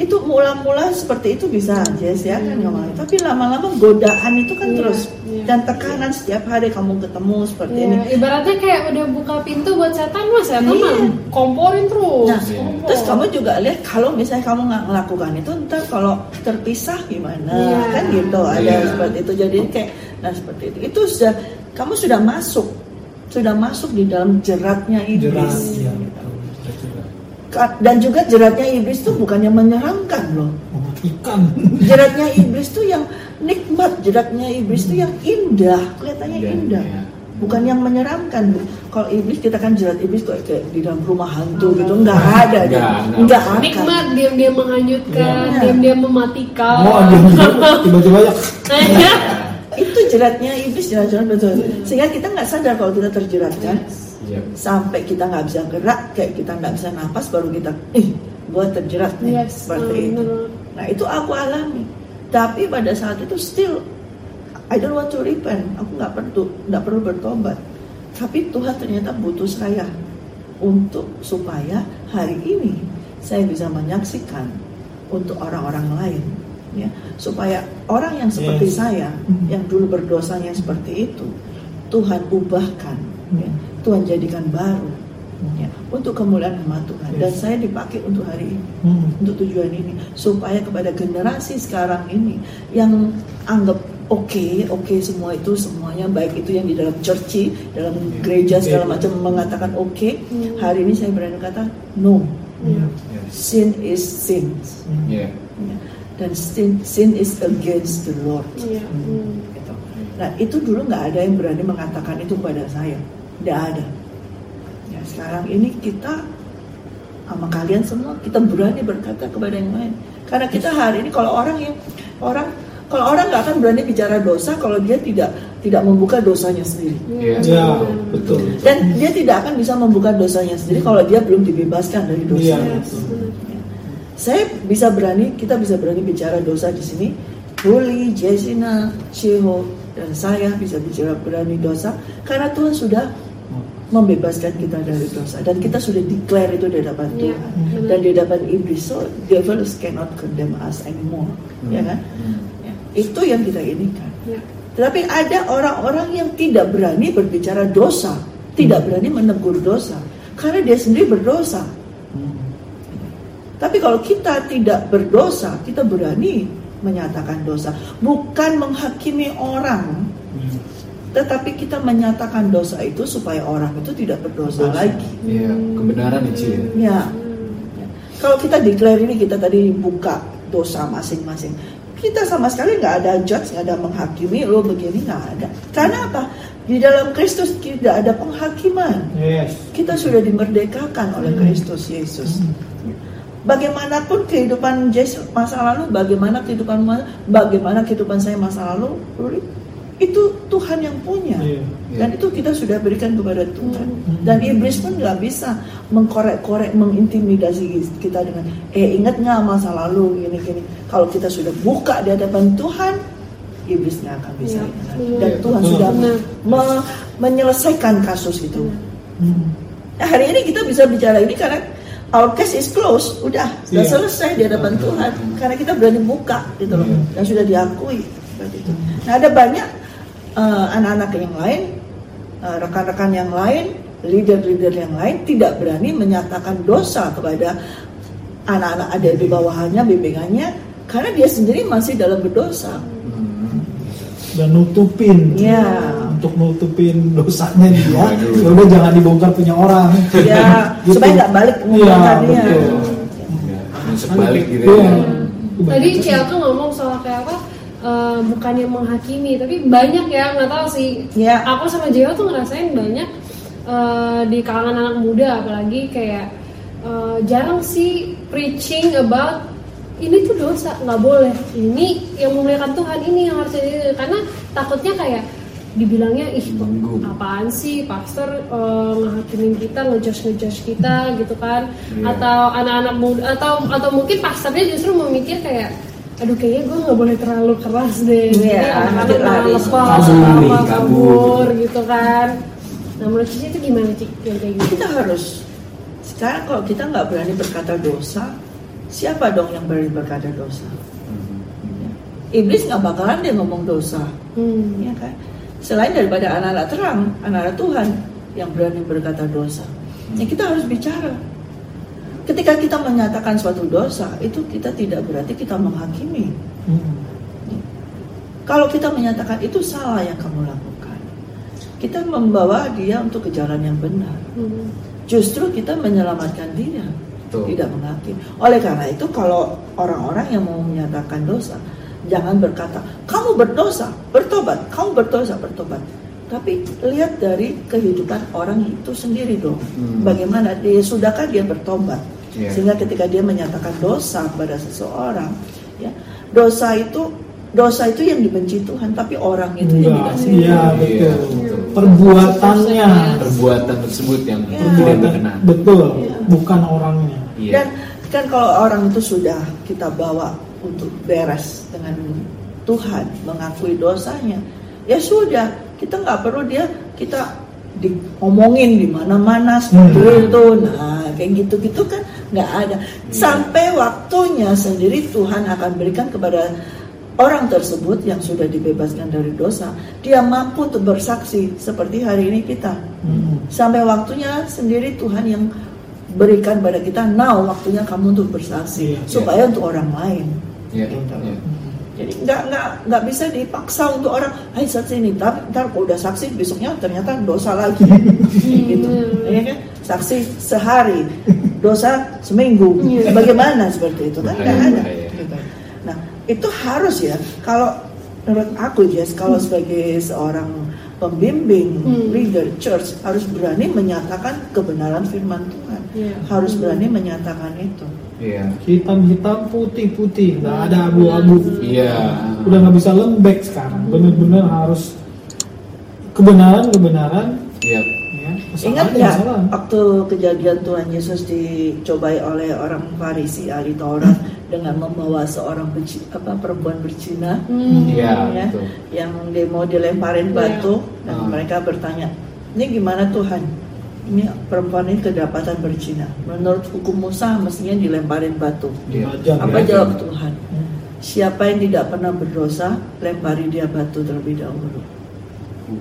Itu mula-mula seperti itu bisa Jess ya kan nggak masalah. Tapi lama-lama godaan itu kan Iya, terus iya. dan tekanan setiap hari kamu ketemu seperti Iya, ini. ibaratnya kayak udah buka pintu buat setan mas setan Iya. mah komporin terus Nah, kompor. terus kamu juga lihat kalau misalnya kamu nggak melakukan itu ntar kalau terpisah gimana Iya. kan gitu ada Iya. seperti itu jadi kayak nah seperti itu itu sudah kamu sudah masuk sudah masuk di dalam jeratnya Jelas. iblis Ya, dan juga jeratnya iblis itu bukannya menyeramkan loh. Mematikan. jeratnya iblis itu yang nikmat. Jeratnya iblis itu yang indah. Kelihatannya Iya, indah. iya. bukan yang menyeramkan kalau iblis kita kan jerat iblis kok kayak di dalam rumah hantu gitu. Nggak ada Nggak, nggak, akan. Nikmat diam-diam menghanyutkan Iya. diam-diam mematikan. Oh, ada tiba-tiba ya. Iya. itu jeratnya iblis jerat-jerat betul. Sehingga kita nggak sadar kalau kita terjerat kan Iya. sampai kita nggak bisa gerak kayak kita nggak bisa napas baru kita ih gua terjerat nih Yes, seperti hmm, itu nah itu aku alami tapi pada saat itu still I don't want to repent aku nggak perlu nggak perlu bertobat tapi Tuhan ternyata butuh saya untuk supaya hari ini saya bisa menyaksikan untuk orang-orang lain ya supaya orang yang seperti Yes. saya Mhm. yang dulu berdosanya seperti itu Tuhan ubahkan ya. Tuhan jadikan baru ya, untuk kemuliaan nama Tuhan dan saya dipakai untuk hari ini Hmm. untuk tujuan ini supaya kepada generasi sekarang ini yang anggap oke oke semua itu semuanya baik itu yang di dalam churchy dalam gereja segala Iya. macam mengatakan oke Hmm. hari ini saya berani kata no Iya. Iya. sin is sin Hmm. Iya. Ya. dan sin sin is against the Lord Iya. Hmm. Gitu. nah itu dulu nggak ada yang berani mengatakan itu pada saya nggak ada ya sekarang ini kita sama kalian semua kita berani berkata kepada yang lain karena kita hari ini kalau orang yang orang kalau orang nggak akan berani bicara dosa kalau dia tidak tidak membuka dosanya sendiri Iya. Ya, betul. dan dia tidak akan bisa membuka dosanya sendiri kalau dia belum dibebaskan dari dosa Iya. Benar. saya bisa berani, kita bisa berani bicara dosa di sini. Ruli, Jessina, Sheho, dan saya bisa bicara berani dosa karena Tuhan sudah membebaskan kita dari dosa dan kita sudah declare itu di hadapan Iya, Tuhan benar. dan di hadapan iblis. So devils cannot condemn us anymore, ya kan? Ya, Itu yang kita inikan. Iya. Tetapi ada orang-orang yang tidak berani berbicara dosa, tidak berani menegur dosa karena dia sendiri berdosa. Tapi kalau kita tidak berdosa, kita berani menyatakan dosa, bukan menghakimi orang, tetapi kita menyatakan dosa itu supaya orang itu tidak berdosa Berdosa. lagi. Iya. Kebenaran itu ya. Ya. Ya. Kalau kita declare ini kita tadi buka dosa masing-masing. Kita sama sekali nggak ada judge, nggak ada menghakimi lo begini nggak ada. Karena apa? Di dalam Kristus tidak ada penghakiman. Yes. Kita sudah dimerdekakan oleh Kristus Yesus. Bagaimanapun kehidupan Yesus masa lalu, bagaimana kehidupan bagaimana kehidupan saya masa lalu, itu Tuhan yang punya. Iya. Dan itu kita sudah berikan kepada Tuhan. Hmm. Dan iblis pun nggak bisa mengkorek-korek, mengintimidasi kita dengan, eh ingat nggak masa lalu gini-gini. Kalau kita sudah buka di hadapan Tuhan, iblis nggak akan bisa. Iya, ingat. benar. Dan Tuhan Betul. sudah Benar. me- menyelesaikan kasus itu. Hmm. Nah, hari ini kita bisa bicara ini karena our case is closed, udah, sudah Iya. selesai di hadapan Tuhan. Karena kita berani buka gitu loh, Iya. dan sudah diakui seperti itu. Nah ada banyak eh, anak-anak yang lain, eh, rekan-rekan yang lain, leader-leader yang lain tidak berani menyatakan dosa kepada anak-anak ada di bawahannya, bimbingannya, karena dia sendiri masih dalam berdosa. Hmm. dan nutupin Iya. untuk nutupin dosanya dia Waduh. ya udah jangan dibongkar punya orang Ya, Gitu. supaya nggak balik Iya, mengumpulkannya. betul. Ya, nusuk balik gitu Iya. ya. Tadi Ciel tuh ngomong soal kayak apa? Eh, bukannya menghakimi, tapi banyak ya nggak tahu sih. Ya. Aku sama Jeo tuh ngerasain banyak eh, di kalangan anak muda, apalagi kayak eh, jarang sih preaching about ini tuh dosa nggak boleh. Ini yang memuliakan Tuhan ini yang harus jadi karena takutnya kayak dibilangnya ih Menggung. apaan sih pastor eh, ngehakimin kita ngejudge ngejudge kita gitu kan Iya. atau anak-anak muda atau atau mungkin pastornya justru memikir kayak aduh kayaknya gue nggak boleh terlalu keras deh. Iya, Jadi anak-anak lari. lepas kabur, apa, kabur. gitu kan. Nah menurut Cici itu gimana Cik? Yang kayak gitu. Kita harus sekarang kalau kita nggak berani berkata dosa siapa dong yang berani berkata dosa? Hmm. Iblis nggak bakalan dia ngomong dosa. Hmm. ya kan? Selain daripada anak-anak terang anak-anak Tuhan yang berani berkata dosa. Ya kita harus bicara ketika kita menyatakan suatu dosa itu kita tidak berarti kita menghakimi Hmm. kalau kita menyatakan itu salah yang kamu lakukan kita membawa dia untuk ke jalan yang benar Hmm. justru kita menyelamatkan dia Betul. tidak menghakimi. Oleh karena itu kalau orang-orang yang mau menyatakan dosa, jangan berkata kamu berdosa, bertobat, kamu berdosa, bertobat. Tapi lihat dari kehidupan orang itu sendiri dong. Hmm. Bagaimana dia sudahkah dia bertobat? Iya. Sehingga ketika dia menyatakan dosa pada seseorang, ya dosa itu dosa itu yang dibenci Tuhan, tapi orang itu yang Enggak, dikasih. iya Iya, betul. Perbuatannya, Perbuatan tersebut yang Ya. tidak berkenan. betul, Iya. bukan orangnya. Iya. Dan kan kalau orang itu sudah kita bawa untuk beres dengan Tuhan, mengakui dosanya, ya sudah, kita nggak perlu dia kita diomongin di mana-mana seperti Hmm. itu. Nah, kayak gitu-gitu kan nggak ada. Sampai waktunya sendiri Tuhan akan berikan kepada orang tersebut yang sudah dibebaskan dari dosa, dia mampu untuk bersaksi seperti hari ini kita Hmm. sampai waktunya sendiri Tuhan yang berikan pada kita now waktunya kamu untuk bersaksi Iya, supaya untuk orang lain Iya, Gitu. Jadi nggak nggak nggak bisa dipaksa untuk orang hai saksi ini tapi ntar kalau udah saksi besoknya ternyata dosa lagi. Gitu. Ya kan? Saksi sehari dosa seminggu. Iya. bagaimana seperti itu? Kan nggak ada. gitu. nah itu harus ya kalau menurut aku Jess kalau sebagai seorang pembimbing Hmm. leader church harus berani menyatakan kebenaran firman Tuhan. Iya. harus berani menyatakan itu Iya. Hitam-hitam, putih-putih, nggak ada abu-abu. Iya. Udah nggak bisa lembek sekarang. Bener-bener harus kebenaran-kebenaran. Iya. Ya, Ingat nggak kesalahan. waktu kejadian Tuhan Yesus dicobai oleh orang Farisi ahli Taurat dengan membawa seorang berci- apa perempuan berzina Hmm. Iya, ya, betul. yang dia mau dilemparin Iya. batu dan Ah. mereka bertanya, ini gimana Tuhan? Ini perempuan ini kedapatan berzina. Menurut hukum Musa mestinya dilemparin batu. Iya. Belajar, Apa ya. jawab Tuhan? Siapa yang tidak pernah berdosa, lempari dia batu terlebih dahulu.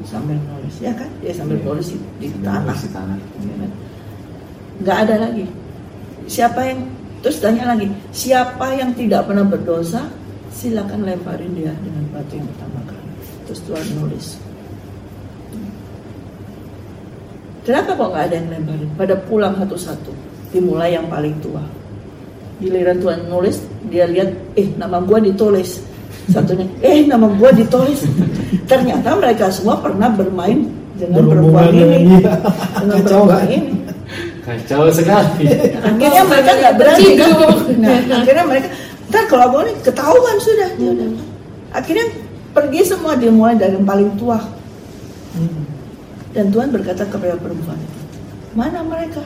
Sambil nulis, ya kan? Dia sambil Iya. nulis di, di Sambil tanah. nulis di tanah. Ya kan? nggak ada lagi siapa yang terus tanya lagi siapa yang tidak pernah berdosa silakan lemparin dia dengan batu yang pertama kali terus Tuhan nulis kenapa kok nggak ada yang lemparin pada pulang satu-satu dimulai yang paling tua. Giliran Tuhan nulis dia lihat eh nama gua ditulis. Satunya eh nama gua ditulis. Ternyata mereka semua pernah bermain dengan perempuan dengan ini. dia. dengan Kacau. perempuan kan? ini. Kacau sekali. akhirnya mereka nggak berani. Kan? Nah akhirnya mereka ntar kalau gue nih ketahuan sudah. Udah akhirnya pergi semua dimulai dari yang paling tua. Hmm. Dan Tuhan berkata kepada perempuan itu mana mereka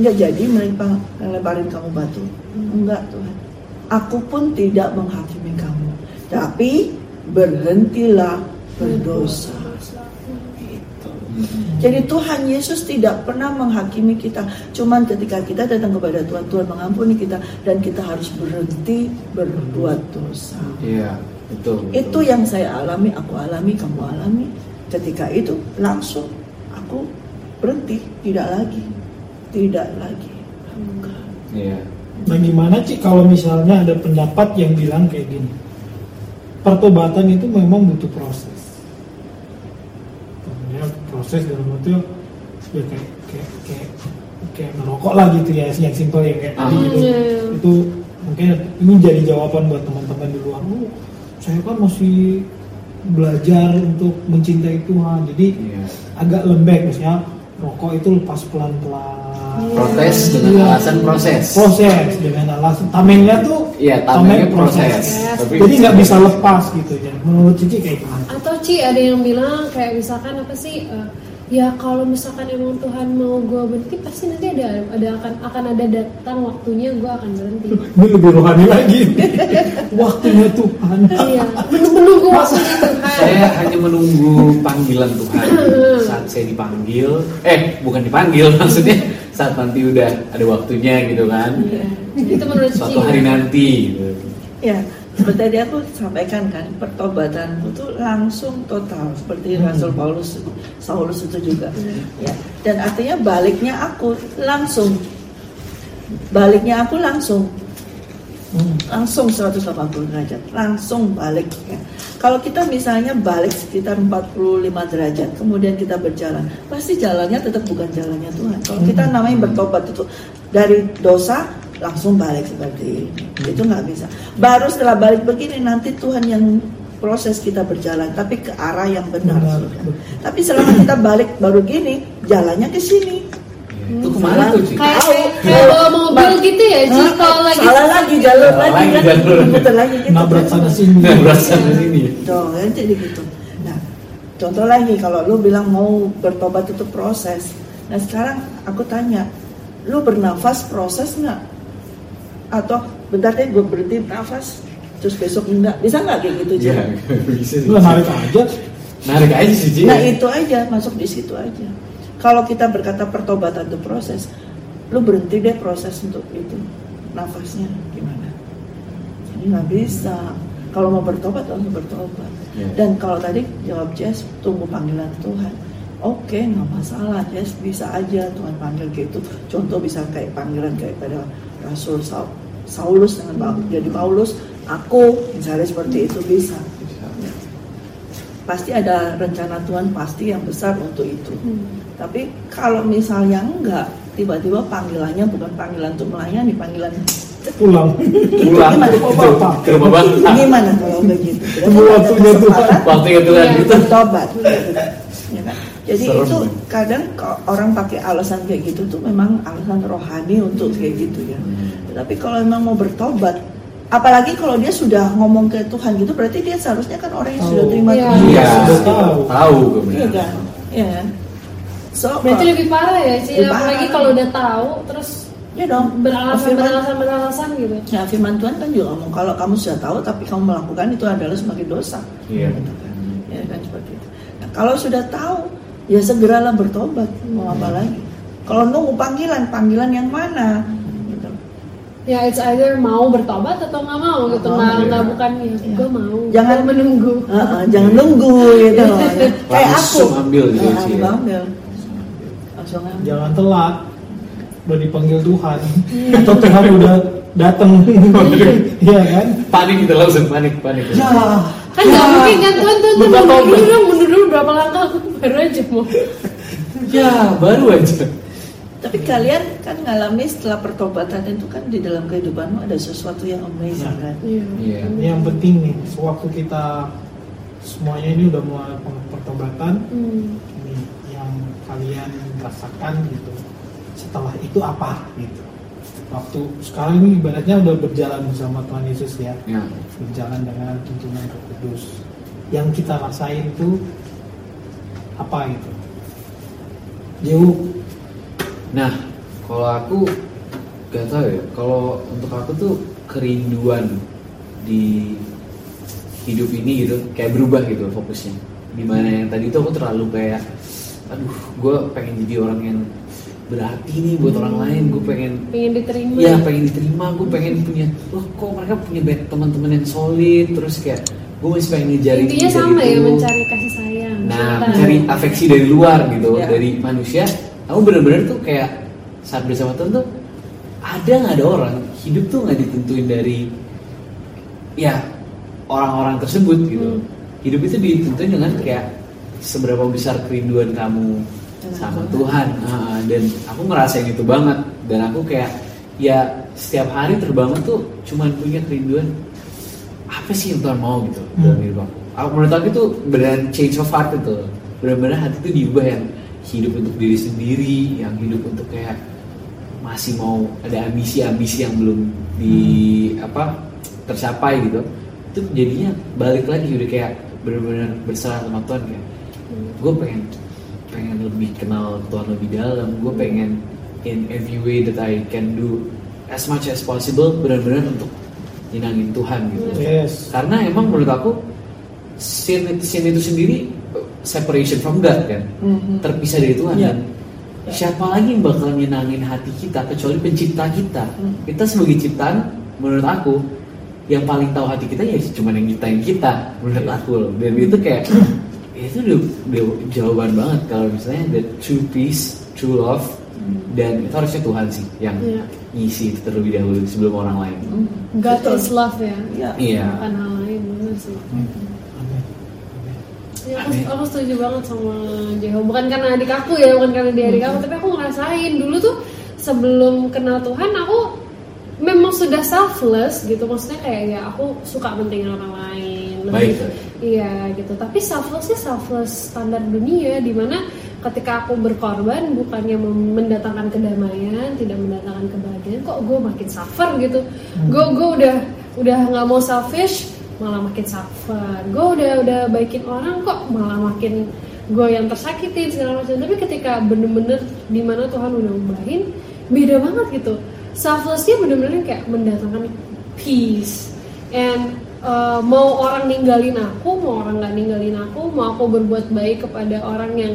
nggak jadi mereka lemparin kamu batu enggak Tuhan aku pun tidak menghakimi kamu tapi berhentilah berdosa Gitu. Jadi Tuhan Yesus tidak pernah menghakimi kita. Cuman ketika kita datang kepada Tuhan, Tuhan mengampuni kita dan kita harus berhenti berbuat dosa. Iya, betul. betul. Itu yang saya alami, aku alami, kamu alami. Ketika itu langsung aku berhenti, tidak lagi, tidak lagi. Bukan. Iya. Nah gimana sih kalau misalnya ada pendapat yang bilang kayak gini Pertobatan itu memang butuh proses Tentunya proses dalam arti ya kayak, kayak, kayak, kayak merokok lah gitu ya yang simpel ya kayak tadi Ah. gitu Iya. Itu mungkin ini jadi jawaban buat teman-teman di luar oh, Saya kan masih belajar untuk mencintai Tuhan Jadi Iya. agak lembek misalnya rokok itu lepas pelan-pelan Protes dengan Iya. alasan proses. proses dengan alasan tamengnya tuh Iya, tamengnya proses. Tapi jadi nggak bisa lepas gitu ya menurut Cici kayak gimana atau Ci ada yang bilang kayak misalkan apa sih eh, ya kalau misalkan emang Tuhan mau gue berhenti pasti nanti ada ada akan akan ada datang waktunya gue akan berhenti ini lebih rohani lagi waktunya Tuhan iya menunggu menunggu waktunya Tuhan Saya hanya menunggu panggilan Tuhan saat saya dipanggil. Eh, bukan dipanggil maksudnya saat nanti udah ada waktunya gitu kan. Iya. itu menurut Suatu hari nanti. Gitu. Ya, seperti tadi aku sampaikan kan, pertobatanku itu langsung total seperti Hmm. Rasul Paulus, Saulus itu juga. Ya, dan artinya baliknya aku langsung, baliknya aku langsung, Hmm. langsung 180 derajat, langsung balik. Ya. Kalau kita misalnya balik sekitar 45 derajat, kemudian kita berjalan, pasti jalannya tetap bukan jalannya Tuhan. Kalau kita namanya bertobat itu dari dosa langsung balik seperti ini, itu nggak bisa. Baru setelah balik begini nanti Tuhan yang proses kita berjalan, tapi ke arah yang benar. Benar, sudah. Tapi selama kita balik baru gini, jalannya ke sini. Iya. Ke mana tuh, Ci? kayak bawa mobil gitu ya Ci kalau lagi salah lagi jalur lagi kan, muter lagi gitu. nabrak sana sini Nah, berasa di sini. Tuh, kan jadi gitu. Nah, contoh lagi kalau lu bilang mau bertobat itu proses. Nah sekarang aku tanya, lu bernafas proses nggak? Atau bentar deh gue berhenti nafas, terus besok enggak? Bisa nggak kayak gitu? Ci? Iya, bisa sih. lu narik aja Narik aja sih. Nah itu aja, masuk di situ aja. Kalau kita berkata pertobatan itu proses, lu berhenti deh proses untuk itu. Nafasnya gimana? Jadi nggak bisa. Kalau mau bertobat langsung bertobat. Ya. Dan kalau tadi jawab Jess, tunggu panggilan Tuhan. Oke, nggak masalah, Jess bisa aja Tuhan panggil gitu. Contoh bisa kayak panggilan kayak pada Rasul Saul, Saulus dengan Paulus. Jadi Paulus, aku misalnya seperti itu bisa. Ya. Pasti ada rencana Tuhan pasti yang besar untuk itu. Hmm. Tapi kalau misalnya enggak, tiba-tiba panggilannya bukan panggilan untuk melayani, panggilan pulang Pulang gimana? itu ke rumah bapak. gimana kalau begitu? Tunggu waktunya Tuhan. Waktunya Tuhan Iya. gitu. Jadi Serem, itu kadang orang pakai alasan kayak gitu tuh memang alasan rohani untuk kayak gitu ya. Tapi kalau memang mau bertobat, apalagi kalau dia sudah ngomong ke Tuhan gitu, berarti dia seharusnya kan orang yang sudah Tahu. terima Iya. Tuhan. Iya, Sudah tahu. tahu Iya kan? Iya? So, berarti lebih parah ya Lebih apalagi kalau udah tahu terus ya dong. beralasan Firman- beralasan beralasan gitu Ya firman Tuhan kan juga ngomong kalau kamu sudah tahu tapi kamu melakukan itu adalah sebagai dosa. Iya. Gitu kan. Ya kan seperti itu. Nah, kalau sudah tahu ya segeralah bertobat. Mau apa lagi? Kalau nunggu panggilan, panggilan yang mana? Gitu. ya it's either mau bertobat atau nggak mau gitu Mau, nggak iya. nggak bukan ya Iya. gue mau Jangan- Gua menunggu Heeh, jangan nunggu gitu. Kayak aku. Langsung ambil gitu, Nah, ya. ambil. Langsung ambil. jangan telat udah dipanggil Tuhan atau Tuhan udah datang iya kan Panik kita langsung panik, panik. Ya, kan nggak mungkin kan tuan tuan tuan mundur dulu dong mundur dulu berapa langkah aku baru aja mau Ya, baru aja. tapi kalian kan ngalami setelah pertobatan itu kan di dalam kehidupanmu ada sesuatu yang amazing kan. iya Iya. ini yang penting nih sewaktu kita semuanya ini udah mulai pertobatan Hmm. ini yang kalian rasakan gitu setelah itu apa gitu waktu sekarang ini ibaratnya udah berjalan bersama Tuhan Yesus ya Ya. berjalan dengan tuntunan Roh Kudus yang kita rasain itu apa gitu jauh Nah, kalau aku gak tahu ya. Kalau untuk aku tuh kerinduan di hidup ini gitu, kayak berubah gitu fokusnya. Di mana yang tadi tuh aku terlalu kayak aduh gue pengen jadi orang yang berarti nih buat orang lain gue pengen pengen diterima Iya pengen diterima, gue pengen punya, wah kok mereka punya teman-teman yang solid, terus kayak gue masih pengen ngejarin intinya sama ya itu. mencari kasih sayang Nah, cinta. mencari afeksi dari luar gitu, Iya. dari manusia. Aku bener-bener tuh kayak saat bersama Tuhan tuh ada nggak ada orang hidup tuh nggak ditentuin dari ya orang-orang tersebut gitu. Hmm. Hidup itu ditentuin dengan kayak seberapa besar kerinduan kamu sama Tuhan. Ah, dan aku ngerasain itu banget. Dan aku kayak ya setiap hari terbangun tuh cuman punya kerinduan apa sih yang Tuhan mau gitu dalam Hmm. hidup aku. Aku menurut aku itu beneran change of heart itu. Benar-benar hati itu diubah yang hidup untuk diri sendiri, yang hidup untuk kayak masih mau ada ambisi-ambisi yang belum di apa tercapai gitu. Itu jadinya balik lagi udah kayak benar-benar berserah sama Tuhan kayak gue pengen pengen lebih kenal Tuhan lebih dalam gue pengen in every way that I can do as much as possible benar-benar untuk nyenangin Tuhan gitu Yes. karena emang menurut aku sin itu, sin itu sendiri separation from God kan Mhm. terpisah dari Tuhan Iya. kan siapa lagi yang bakal nyenangin hati kita kecuali pencipta kita Hmm. kita sebagai ciptaan menurut aku yang paling tahu hati kita ya cuma yang nyiptain kita menurut aku loh dan itu kayak ya itu udah, udah jawaban banget kalau misalnya the true peace true love dan itu harusnya Tuhan sih yang Iya. ngisi itu terlebih dahulu sebelum orang lain Mhm. God Betul. is love ya Iya. iya bukan hal lain bener sih. Amin. Ya, aku, aku setuju banget sama Jeho. Bukan karena adik aku ya, bukan karena dia adik aku, tapi aku ngerasain dulu tuh sebelum kenal Tuhan aku memang sudah selfless gitu. Maksudnya kayak ya aku suka pentingin orang lain. Baik, baik. Iya gitu. Tapi selflessnya selfless standar dunia, di mana ketika aku berkorban bukannya mendatangkan kedamaian, tidak mendatangkan kebahagiaan, kok gue makin suffer gitu. Gue gue udah udah nggak mau selfish, malah makin suffer. Gue udah udah baikin orang kok malah makin gue yang tersakitin segala macam. Tapi ketika bener-bener di mana Tuhan udah ubahin, beda banget gitu. Selflessnya bener-bener kayak mendatangkan peace and uh, mau orang ninggalin aku, mau orang nggak ninggalin aku, mau aku berbuat baik kepada orang yang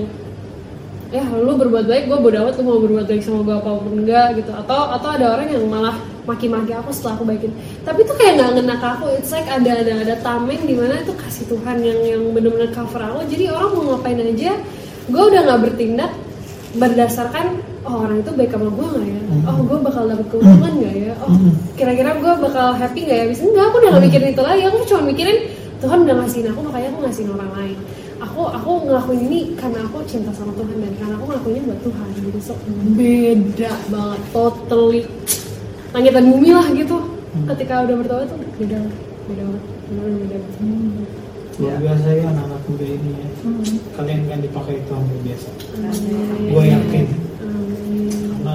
ya lu berbuat baik gue bodo amat mau berbuat baik sama gue apa pun enggak gitu. Atau atau ada orang yang malah maki-maki aku setelah aku baikin. Tapi itu kayak nggak ngena ke aku. It's like ada ada ada tameng di mana itu kasih Tuhan yang yang benar-benar cover aku. Jadi orang mau ngapain aja gue udah nggak bertindak berdasarkan oh orang itu baik sama gue nggak ya? Oh gue bakal dapet keuntungan nggak ya? Oh kira-kira gue bakal happy nggak ya? Bisa enggak aku udah nggak mikirin itu lagi. Aku cuma mikirin Tuhan udah ngasihin aku makanya aku ngasihin orang lain. Aku aku ngelakuin ini karena aku cinta sama Tuhan dan karena aku ngelakuinnya buat Tuhan. Gitu so beda banget totally. Langit dan bumi lah gitu. Ketika udah bertobat tuh beda beda banget benar beda banget. Luar biasa ya anak-anak muda ini ya. Kalian kan dipakai Tuhan luar biasa. Gue yakin. Amin.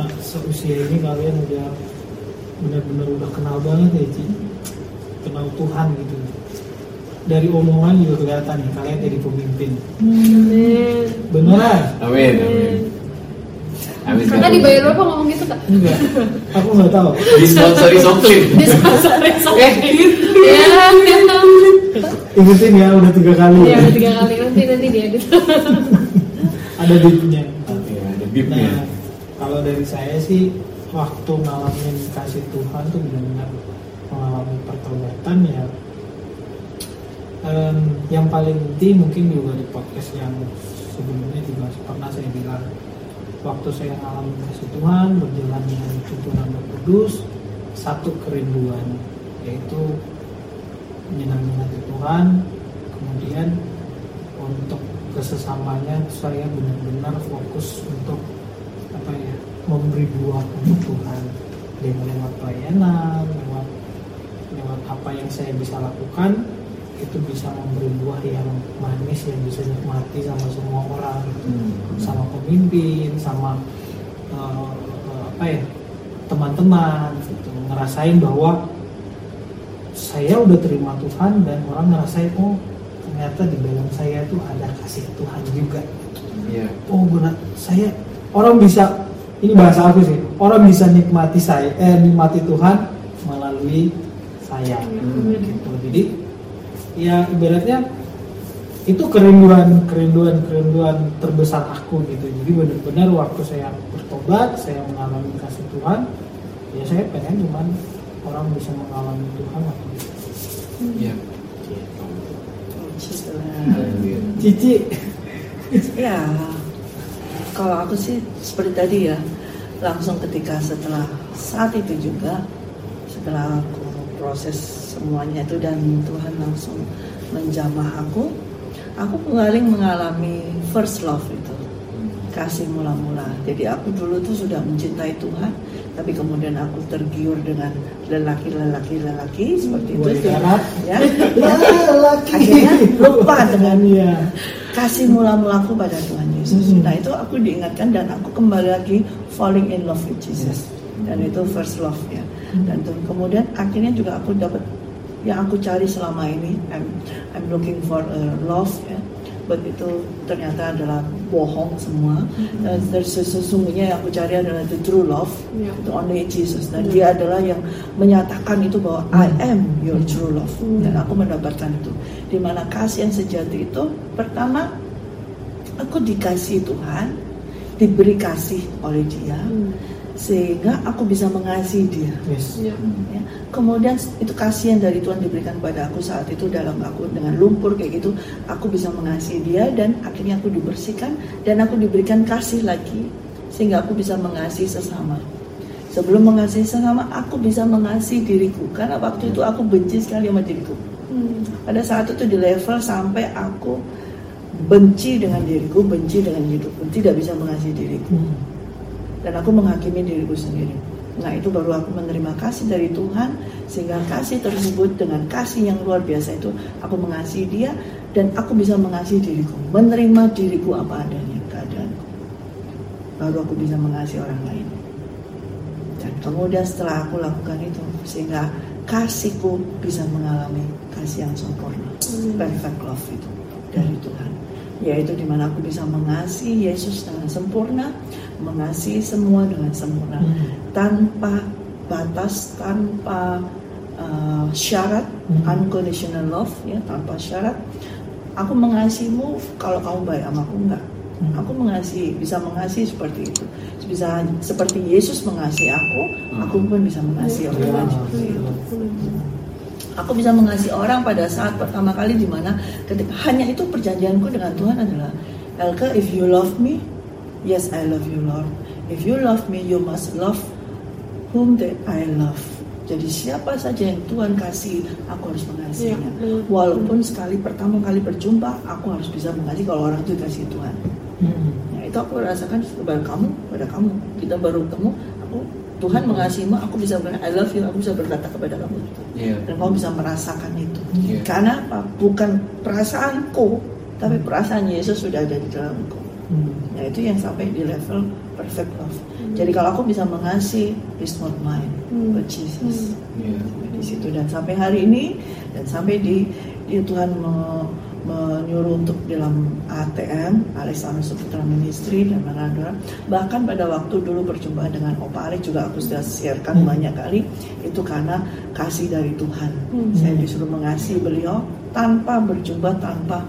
Karena seusia ini kalian udah benar-benar udah kenal banget ya Ci. Kenal Tuhan gitu. Dari omongan juga kelihatan nih kalian jadi pemimpin. Amin. Beneran? amin amin amin Kakak dibayar berapa ngomong gitu kak? Enggak. Aku nggak tahu. disponsori Soklin Di sponsor eh Ya, Ingetin ya udah tiga kali. ya Ya. udah tiga kali nanti nanti dia edit. Ada bibnya. ya ada bibnya Nah, kalau dari saya sih waktu ngalamin kasih Tuhan tuh benar-benar mengalami pertobatan ya. Em, yang paling inti mungkin juga di podcast yang sebelumnya juga pernah saya bilang waktu saya ngalamin kasih Tuhan berjalan dengan tuntunan Roh Kudus satu kerinduan yaitu menyenangkan hati Tuhan kemudian untuk kesesamanya saya benar-benar fokus untuk memberi buah untuk Tuhan dengan lewat pelayanan lewat lewat apa yang saya bisa lakukan itu bisa memberi buah yang manis yang bisa nikmati sama semua orang. Sama pemimpin sama eh, eh, apa ya teman-teman gitu. Ngerasain bahwa saya udah terima Tuhan dan orang ngerasain oh ternyata di dalam saya tuh ada kasih Tuhan juga. Iya. oh benar. Saya orang bisa ini bahasa aku sih. Orang bisa nikmati saya eh nikmati Tuhan melalui saya. Hmm. gitu. Jadi ya ibaratnya itu kerinduan kerinduan kerinduan terbesar aku gitu. Jadi benar-benar waktu saya bertobat saya mengalami kasih Tuhan ya saya pengen cuman orang bisa mengalami Tuhan waktu itu. Iya. Puji Tuhan. Haleluya. Cici. Ya, kalau aku sih seperti tadi ya, langsung ketika setelah saat itu juga, setelah aku proses semuanya itu dan Tuhan langsung menjamah aku, aku kembali mengalami first love itu, kasih mula-mula. Jadi aku dulu tuh sudah mencintai Tuhan, tapi kemudian aku tergiur dengan lelaki-lelaki lelaki seperti itu. Darat. Ya, laki Akhirnya lupa dengan ya kasih mula-mulaku pada Tuhan Yesus. Hmm. Nah itu aku diingatkan dan aku kembali lagi falling in love with Jesus. Dan itu first love ya. Dan tuh, kemudian akhirnya juga aku dapat yang aku cari selama ini. I'm, I'm looking for a love ya. But itu ternyata adalah bohong semua. Dan terus sesungguhnya yang aku cari adalah the true love. Ya. Itu only Jesus. Dan dia adalah yang menyatakan itu bahwa I am your true love. Dan aku mendapatkan itu. Di mana kasih yang sejati itu pertama aku dikasih Tuhan, diberi kasih oleh Dia, Hmm. sehingga aku bisa mengasihi Dia. yes Ya. Ya. Kemudian itu kasih yang dari Tuhan diberikan pada aku saat itu dalam aku dengan lumpur kayak gitu, aku bisa mengasihi Dia dan akhirnya aku dibersihkan dan aku diberikan kasih lagi sehingga aku bisa mengasihi sesama. Sebelum mengasihi sesama, aku bisa mengasihi diriku karena waktu itu aku benci sekali sama diriku. Hmm. Pada saat itu di level sampai aku benci dengan diriku, benci dengan hidupku, tidak bisa mengasihi diriku Hmm. dan aku menghakimi diriku sendiri. Nah itu baru aku menerima kasih dari Tuhan sehingga kasih tersebut dengan kasih yang luar biasa itu aku mengasihi dia dan aku bisa mengasihi diriku, menerima diriku apa adanya keadaanku. Baru aku bisa mengasihi orang lain. Dan kemudian setelah aku lakukan itu sehingga kasihku bisa mengalami kasih yang sempurna, Hmm. perfect love itu dari Tuhan. Yaitu di mana aku bisa mengasihi Yesus dengan sempurna, mengasihi semua dengan sempurna, Hmm. tanpa batas, tanpa uh, syarat, Hmm. unconditional love, ya tanpa syarat. Aku mengasihimu kalau kamu baik sama aku enggak. Hmm. Aku mengasihi, bisa mengasihi seperti itu. Bisa seperti Yesus mengasihi aku, Hmm. aku pun bisa mengasihi orang lain seperti itu. Hmm. Aku bisa mengasihi orang pada saat pertama kali di mana ketika hanya itu perjanjianku dengan Tuhan adalah Elka, if you love me, yes I love you Lord. If you love me, you must love whom that I love. Jadi siapa saja yang Tuhan kasih, aku harus mengasihinya. Benar. Walaupun sekali pertama kali berjumpa, aku harus bisa mengasihi kalau orang itu kasih Tuhan. Hmm. Ya, itu aku rasakan kepada kamu, pada kamu. Kita baru ketemu, aku Tuhan mengasihimu, aku bisa bilang I love you, aku bisa berkata kepada kamu. Iya. Dan kamu bisa merasakan itu. Iya. Karena apa? Bukan perasaanku, tapi perasaan Yesus sudah ada di dalamku. Hmm. Nah itu yang sampai di level perfect love. Jadi kalau aku bisa mengasihi, it's not mine, Hmm. but Jesus. Iya. Di situ dan sampai hari ini dan sampai di, di Tuhan me- menyuruh untuk dalam ATM Alexander Suputra Ministry dan mana bahkan pada waktu dulu perjumpaan dengan Opa Alex juga aku sudah sharekan Hmm. banyak kali itu karena kasih dari Tuhan Hmm. saya disuruh mengasihi beliau tanpa berjumpa tanpa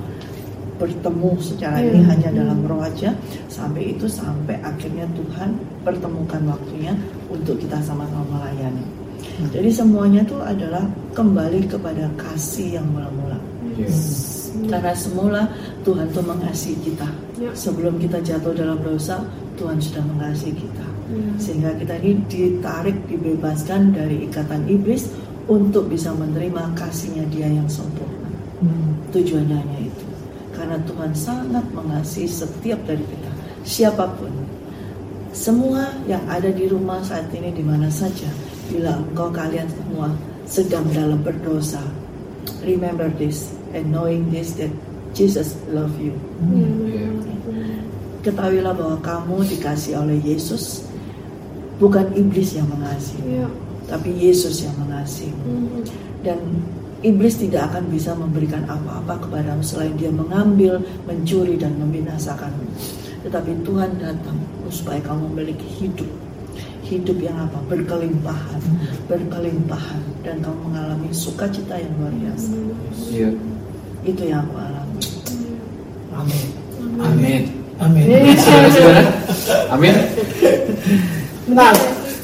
bertemu secara ini Hmm. hanya dalam roh aja sampai itu sampai akhirnya Tuhan pertemukan waktunya untuk kita sama-sama melayani Hmm. jadi semuanya itu adalah kembali kepada kasih yang mula-mula Iya. Karena semula Tuhan tuh mengasihi kita Ya. sebelum kita jatuh dalam dosa Tuhan sudah mengasihi kita Ya. sehingga kita ini ditarik dibebaskan dari ikatan iblis untuk bisa menerima kasihnya dia yang sempurna Hmm. tujuannya hanya itu karena Tuhan sangat mengasihi setiap dari kita siapa pun semua yang ada di rumah saat ini di mana saja bila engkau kalian semua sedang dalam berdosa remember this and knowing this that Jesus love you. Iya. ketahuilah bahwa kamu dikasih oleh Yesus bukan iblis yang mengasihi Ya. tapi Yesus yang mengasihi Hmm. dan iblis tidak akan bisa memberikan apa-apa kepadamu selain dia mengambil, mencuri dan membinasakanmu. Tetapi Tuhan datang supaya kamu memiliki hidup. Hidup yang apa? Berkelimpahan, berkelimpahan dan kamu mengalami sukacita yang luar biasa. Iya. Itu yang aku alami. Amin. Amin. Amin. Saudara-saudara, Amin. Nah,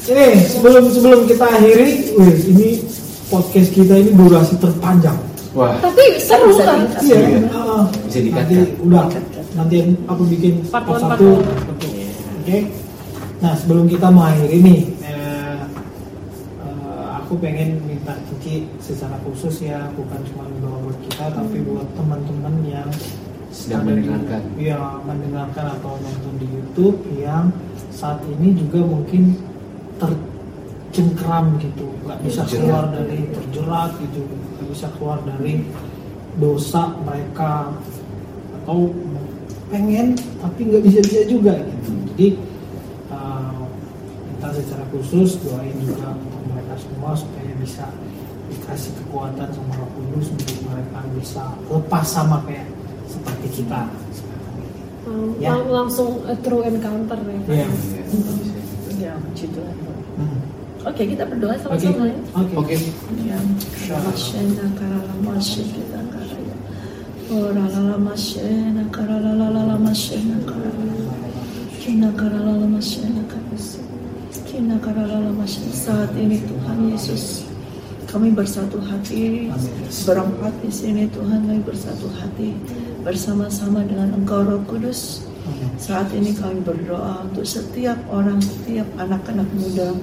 ini sebelum sebelum kita akhiri, wih, ini podcast kita ini durasi terpanjang. Wah, Tapi seru Bisa kan? Iya, Iya. ah, Bisa nanti diikat-kat. udah nanti aku bikin Part satu. Oke. Nah, sebelum kita mengakhiri nih, eh, eh, aku pengen minta Secara khusus ya, bukan cuma doa buat kita, tapi buat teman-teman yang Sedang ada di- mendengarkan. Iya, mendengarkan atau nonton di YouTube yang saat ini juga mungkin tercengkram gitu, nggak bisa Terjerat. keluar dari terjerat gitu, nggak bisa keluar dari dosa mereka atau pengen tapi nggak bisa-bisa juga gitu. Jadi uh, kita secara khusus doain juga untuk mereka semua supaya bisa dikasih kekuatan sama Roh Kudus untuk mereka bisa lepas sama kayak seperti kita sekarang ini. Lang- Ya. lang- langsung a true encounter ya. Iya. Iya, bisa gitu. Ya, puji Tuhan. Hmm. Oke, kita berdoa Oke. sama-sama ya. Oke. Oke. Ya, karala. Oh, karala. Kina karala karaya. Kina karala mashena. Saat ini Tuhan Yesus, kami bersatu hati, berempat di sini Tuhan kami bersatu hati bersama-sama dengan Engkau Roh Kudus. Saat ini kami berdoa untuk setiap orang, setiap anak-anak muda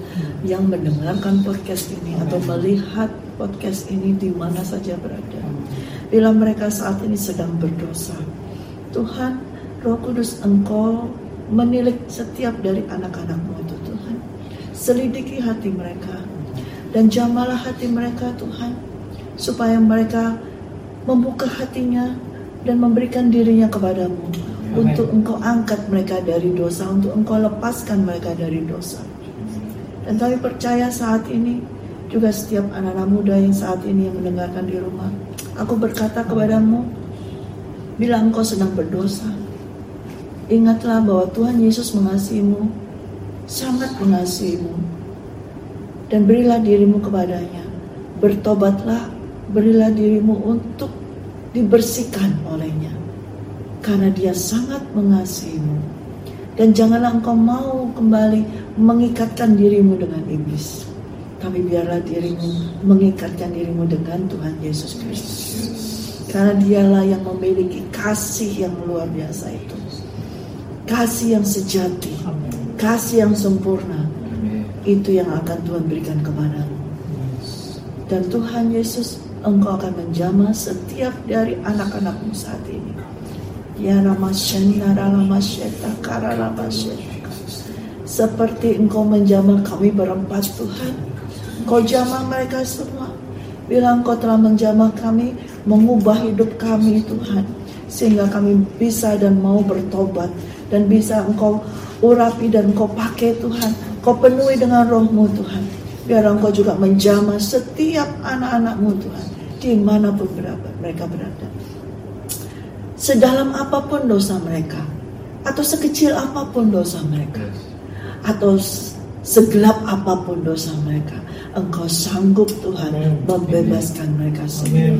yang mendengarkan podcast ini atau melihat podcast ini di mana saja berada. Bila mereka saat ini sedang berdosa, Tuhan, Roh Kudus Engkau menilik setiap dari anak-anakmu itu Tuhan. Selidiki hati mereka dan jamalah hati mereka Tuhan, supaya mereka membuka hatinya dan memberikan dirinya kepadamu untuk engkau angkat mereka dari dosa, untuk engkau lepaskan mereka dari dosa. Dan kami percaya saat ini juga setiap anak-anak muda yang saat ini yang mendengarkan di rumah, aku berkata kepadamu, bila engkau sedang berdosa, ingatlah bahwa Tuhan Yesus mengasihimu, sangat mengasihimu, dan berilah dirimu kepadanya. Bertobatlah, berilah dirimu untuk dibersihkan olehnya. Karena dia sangat mengasihimu. Dan janganlah engkau mau kembali mengikatkan dirimu dengan iblis. Tapi biarlah dirimu mengikatkan dirimu dengan Tuhan Yesus Kristus. Karena dialah yang memiliki kasih yang luar biasa itu. Kasih yang sejati, kasih yang sempurna. Itu yang akan Tuhan berikan kepadamu. Dan Tuhan Yesus, engkau akan menjamah setiap dari anak-anakmu saat ini. Ya Ramasya, Ramasyeta, Kararamasyeta. Seperti engkau menjamah kami berempat Tuhan. Engkau jamah mereka semua. Bila engkau telah menjamah kami, mengubah hidup kami Tuhan. Sehingga kami bisa dan mau bertobat. Dan bisa engkau urapi dan engkau pakai Tuhan. Kau penuhi dengan rohmu Tuhan. Biar engkau juga menjamah setiap anak-anakmu Tuhan. Di mana pun berada, mereka berada. Sedalam apa pun dosa mereka. Atau sekecil apa pun dosa mereka atau segelap apa pun dosa mereka, Engkau sanggup Tuhan membebaskan mereka semua.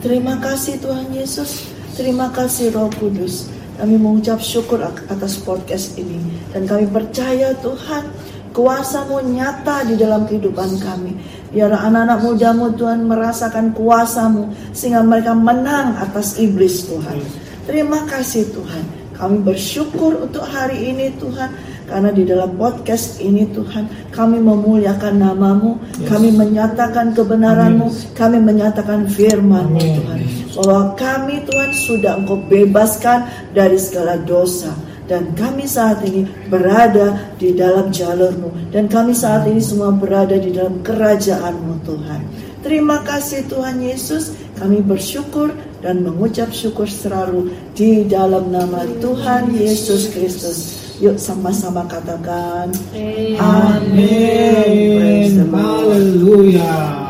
Terima kasih Tuhan Yesus, terima kasih Roh Kudus. Kami mengucap syukur atas podcast ini dan kami percaya Tuhan kuasamu nyata di dalam kehidupan kami. Biar anak-anak mudamu Tuhan merasakan kuasamu sehingga mereka menang atas iblis Tuhan. Terima kasih Tuhan. Kami bersyukur untuk hari ini Tuhan karena di dalam podcast ini Tuhan kami memuliakan namamu, Yes. kami menyatakan kebenaranmu, kami menyatakan firmanmu Amin. Tuhan bahwa kami Tuhan sudah engkau bebaskan dari segala dosa dan kami saat ini berada di dalam jalurmu dan kami saat ini semua berada di dalam kerajaanmu Tuhan terima kasih Tuhan Yesus kami bersyukur dan mengucap syukur selalu di dalam nama Tuhan Yesus Kristus yuk sama-sama katakan Amin. Haleluya.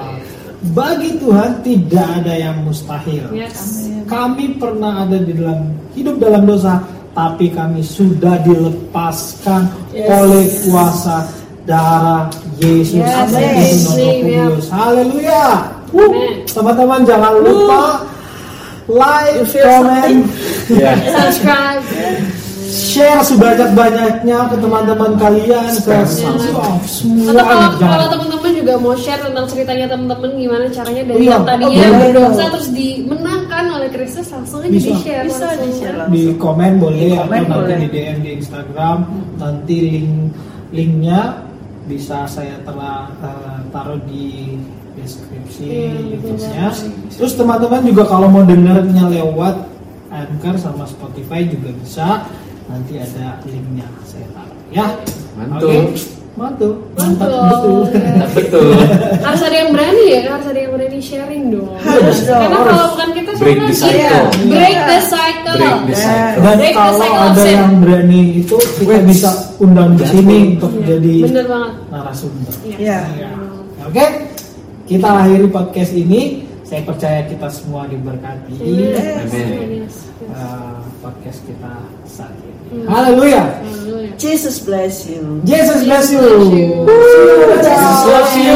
Bagi Tuhan tidak ada yang mustahil. Yes. Kami pernah ada di dalam hidup dalam dosa, tapi kami sudah dilepaskan Yes. oleh kuasa darah Yesus Yes. Kristus. Kudus. Haleluya. Teman-teman jangan lupa like, comment, Ya. subscribe share sebanyak-banyaknya ke teman-teman kalian, ke semua, atau kalau, teman-teman juga mau share tentang ceritanya teman-teman gimana caranya dari Iya, yang tadinya oh, berdosa terus dimenangkan oleh Kristus langsung aja Bisa. di share Bisa di-share langsung. di komen boleh Di atau nanti di DM di Instagram nanti link linknya bisa saya telah eh, taruh di deskripsi Iya, YouTube-nya. betul. Terus teman-teman juga kalau mau dengarnya lewat Anchor sama Spotify juga bisa. Nanti ada linknya saya taruh ya. Mantul. Oke. Mantul. Mantap Betul. harus ada yang berani ya harus ada yang berani sharing dong karena Harus. kalau bukan kita Break siapa the cycle. break Iya. the cycle Break the cycle. Dan Break the kalau cycle ada sin. yang berani itu kita bisa undang di sini untuk Iya, jadi bener banget narasumber. Iya. Ya. Oke, kita akhiri podcast ini. Saya percaya kita semua diberkati Yes, Amin. yes, yes. uh, podcast kita saat ini. Hmm. Haleluya. Haleluya. Jesus bless you. Jesus bless you. Bless. Jesus loves you.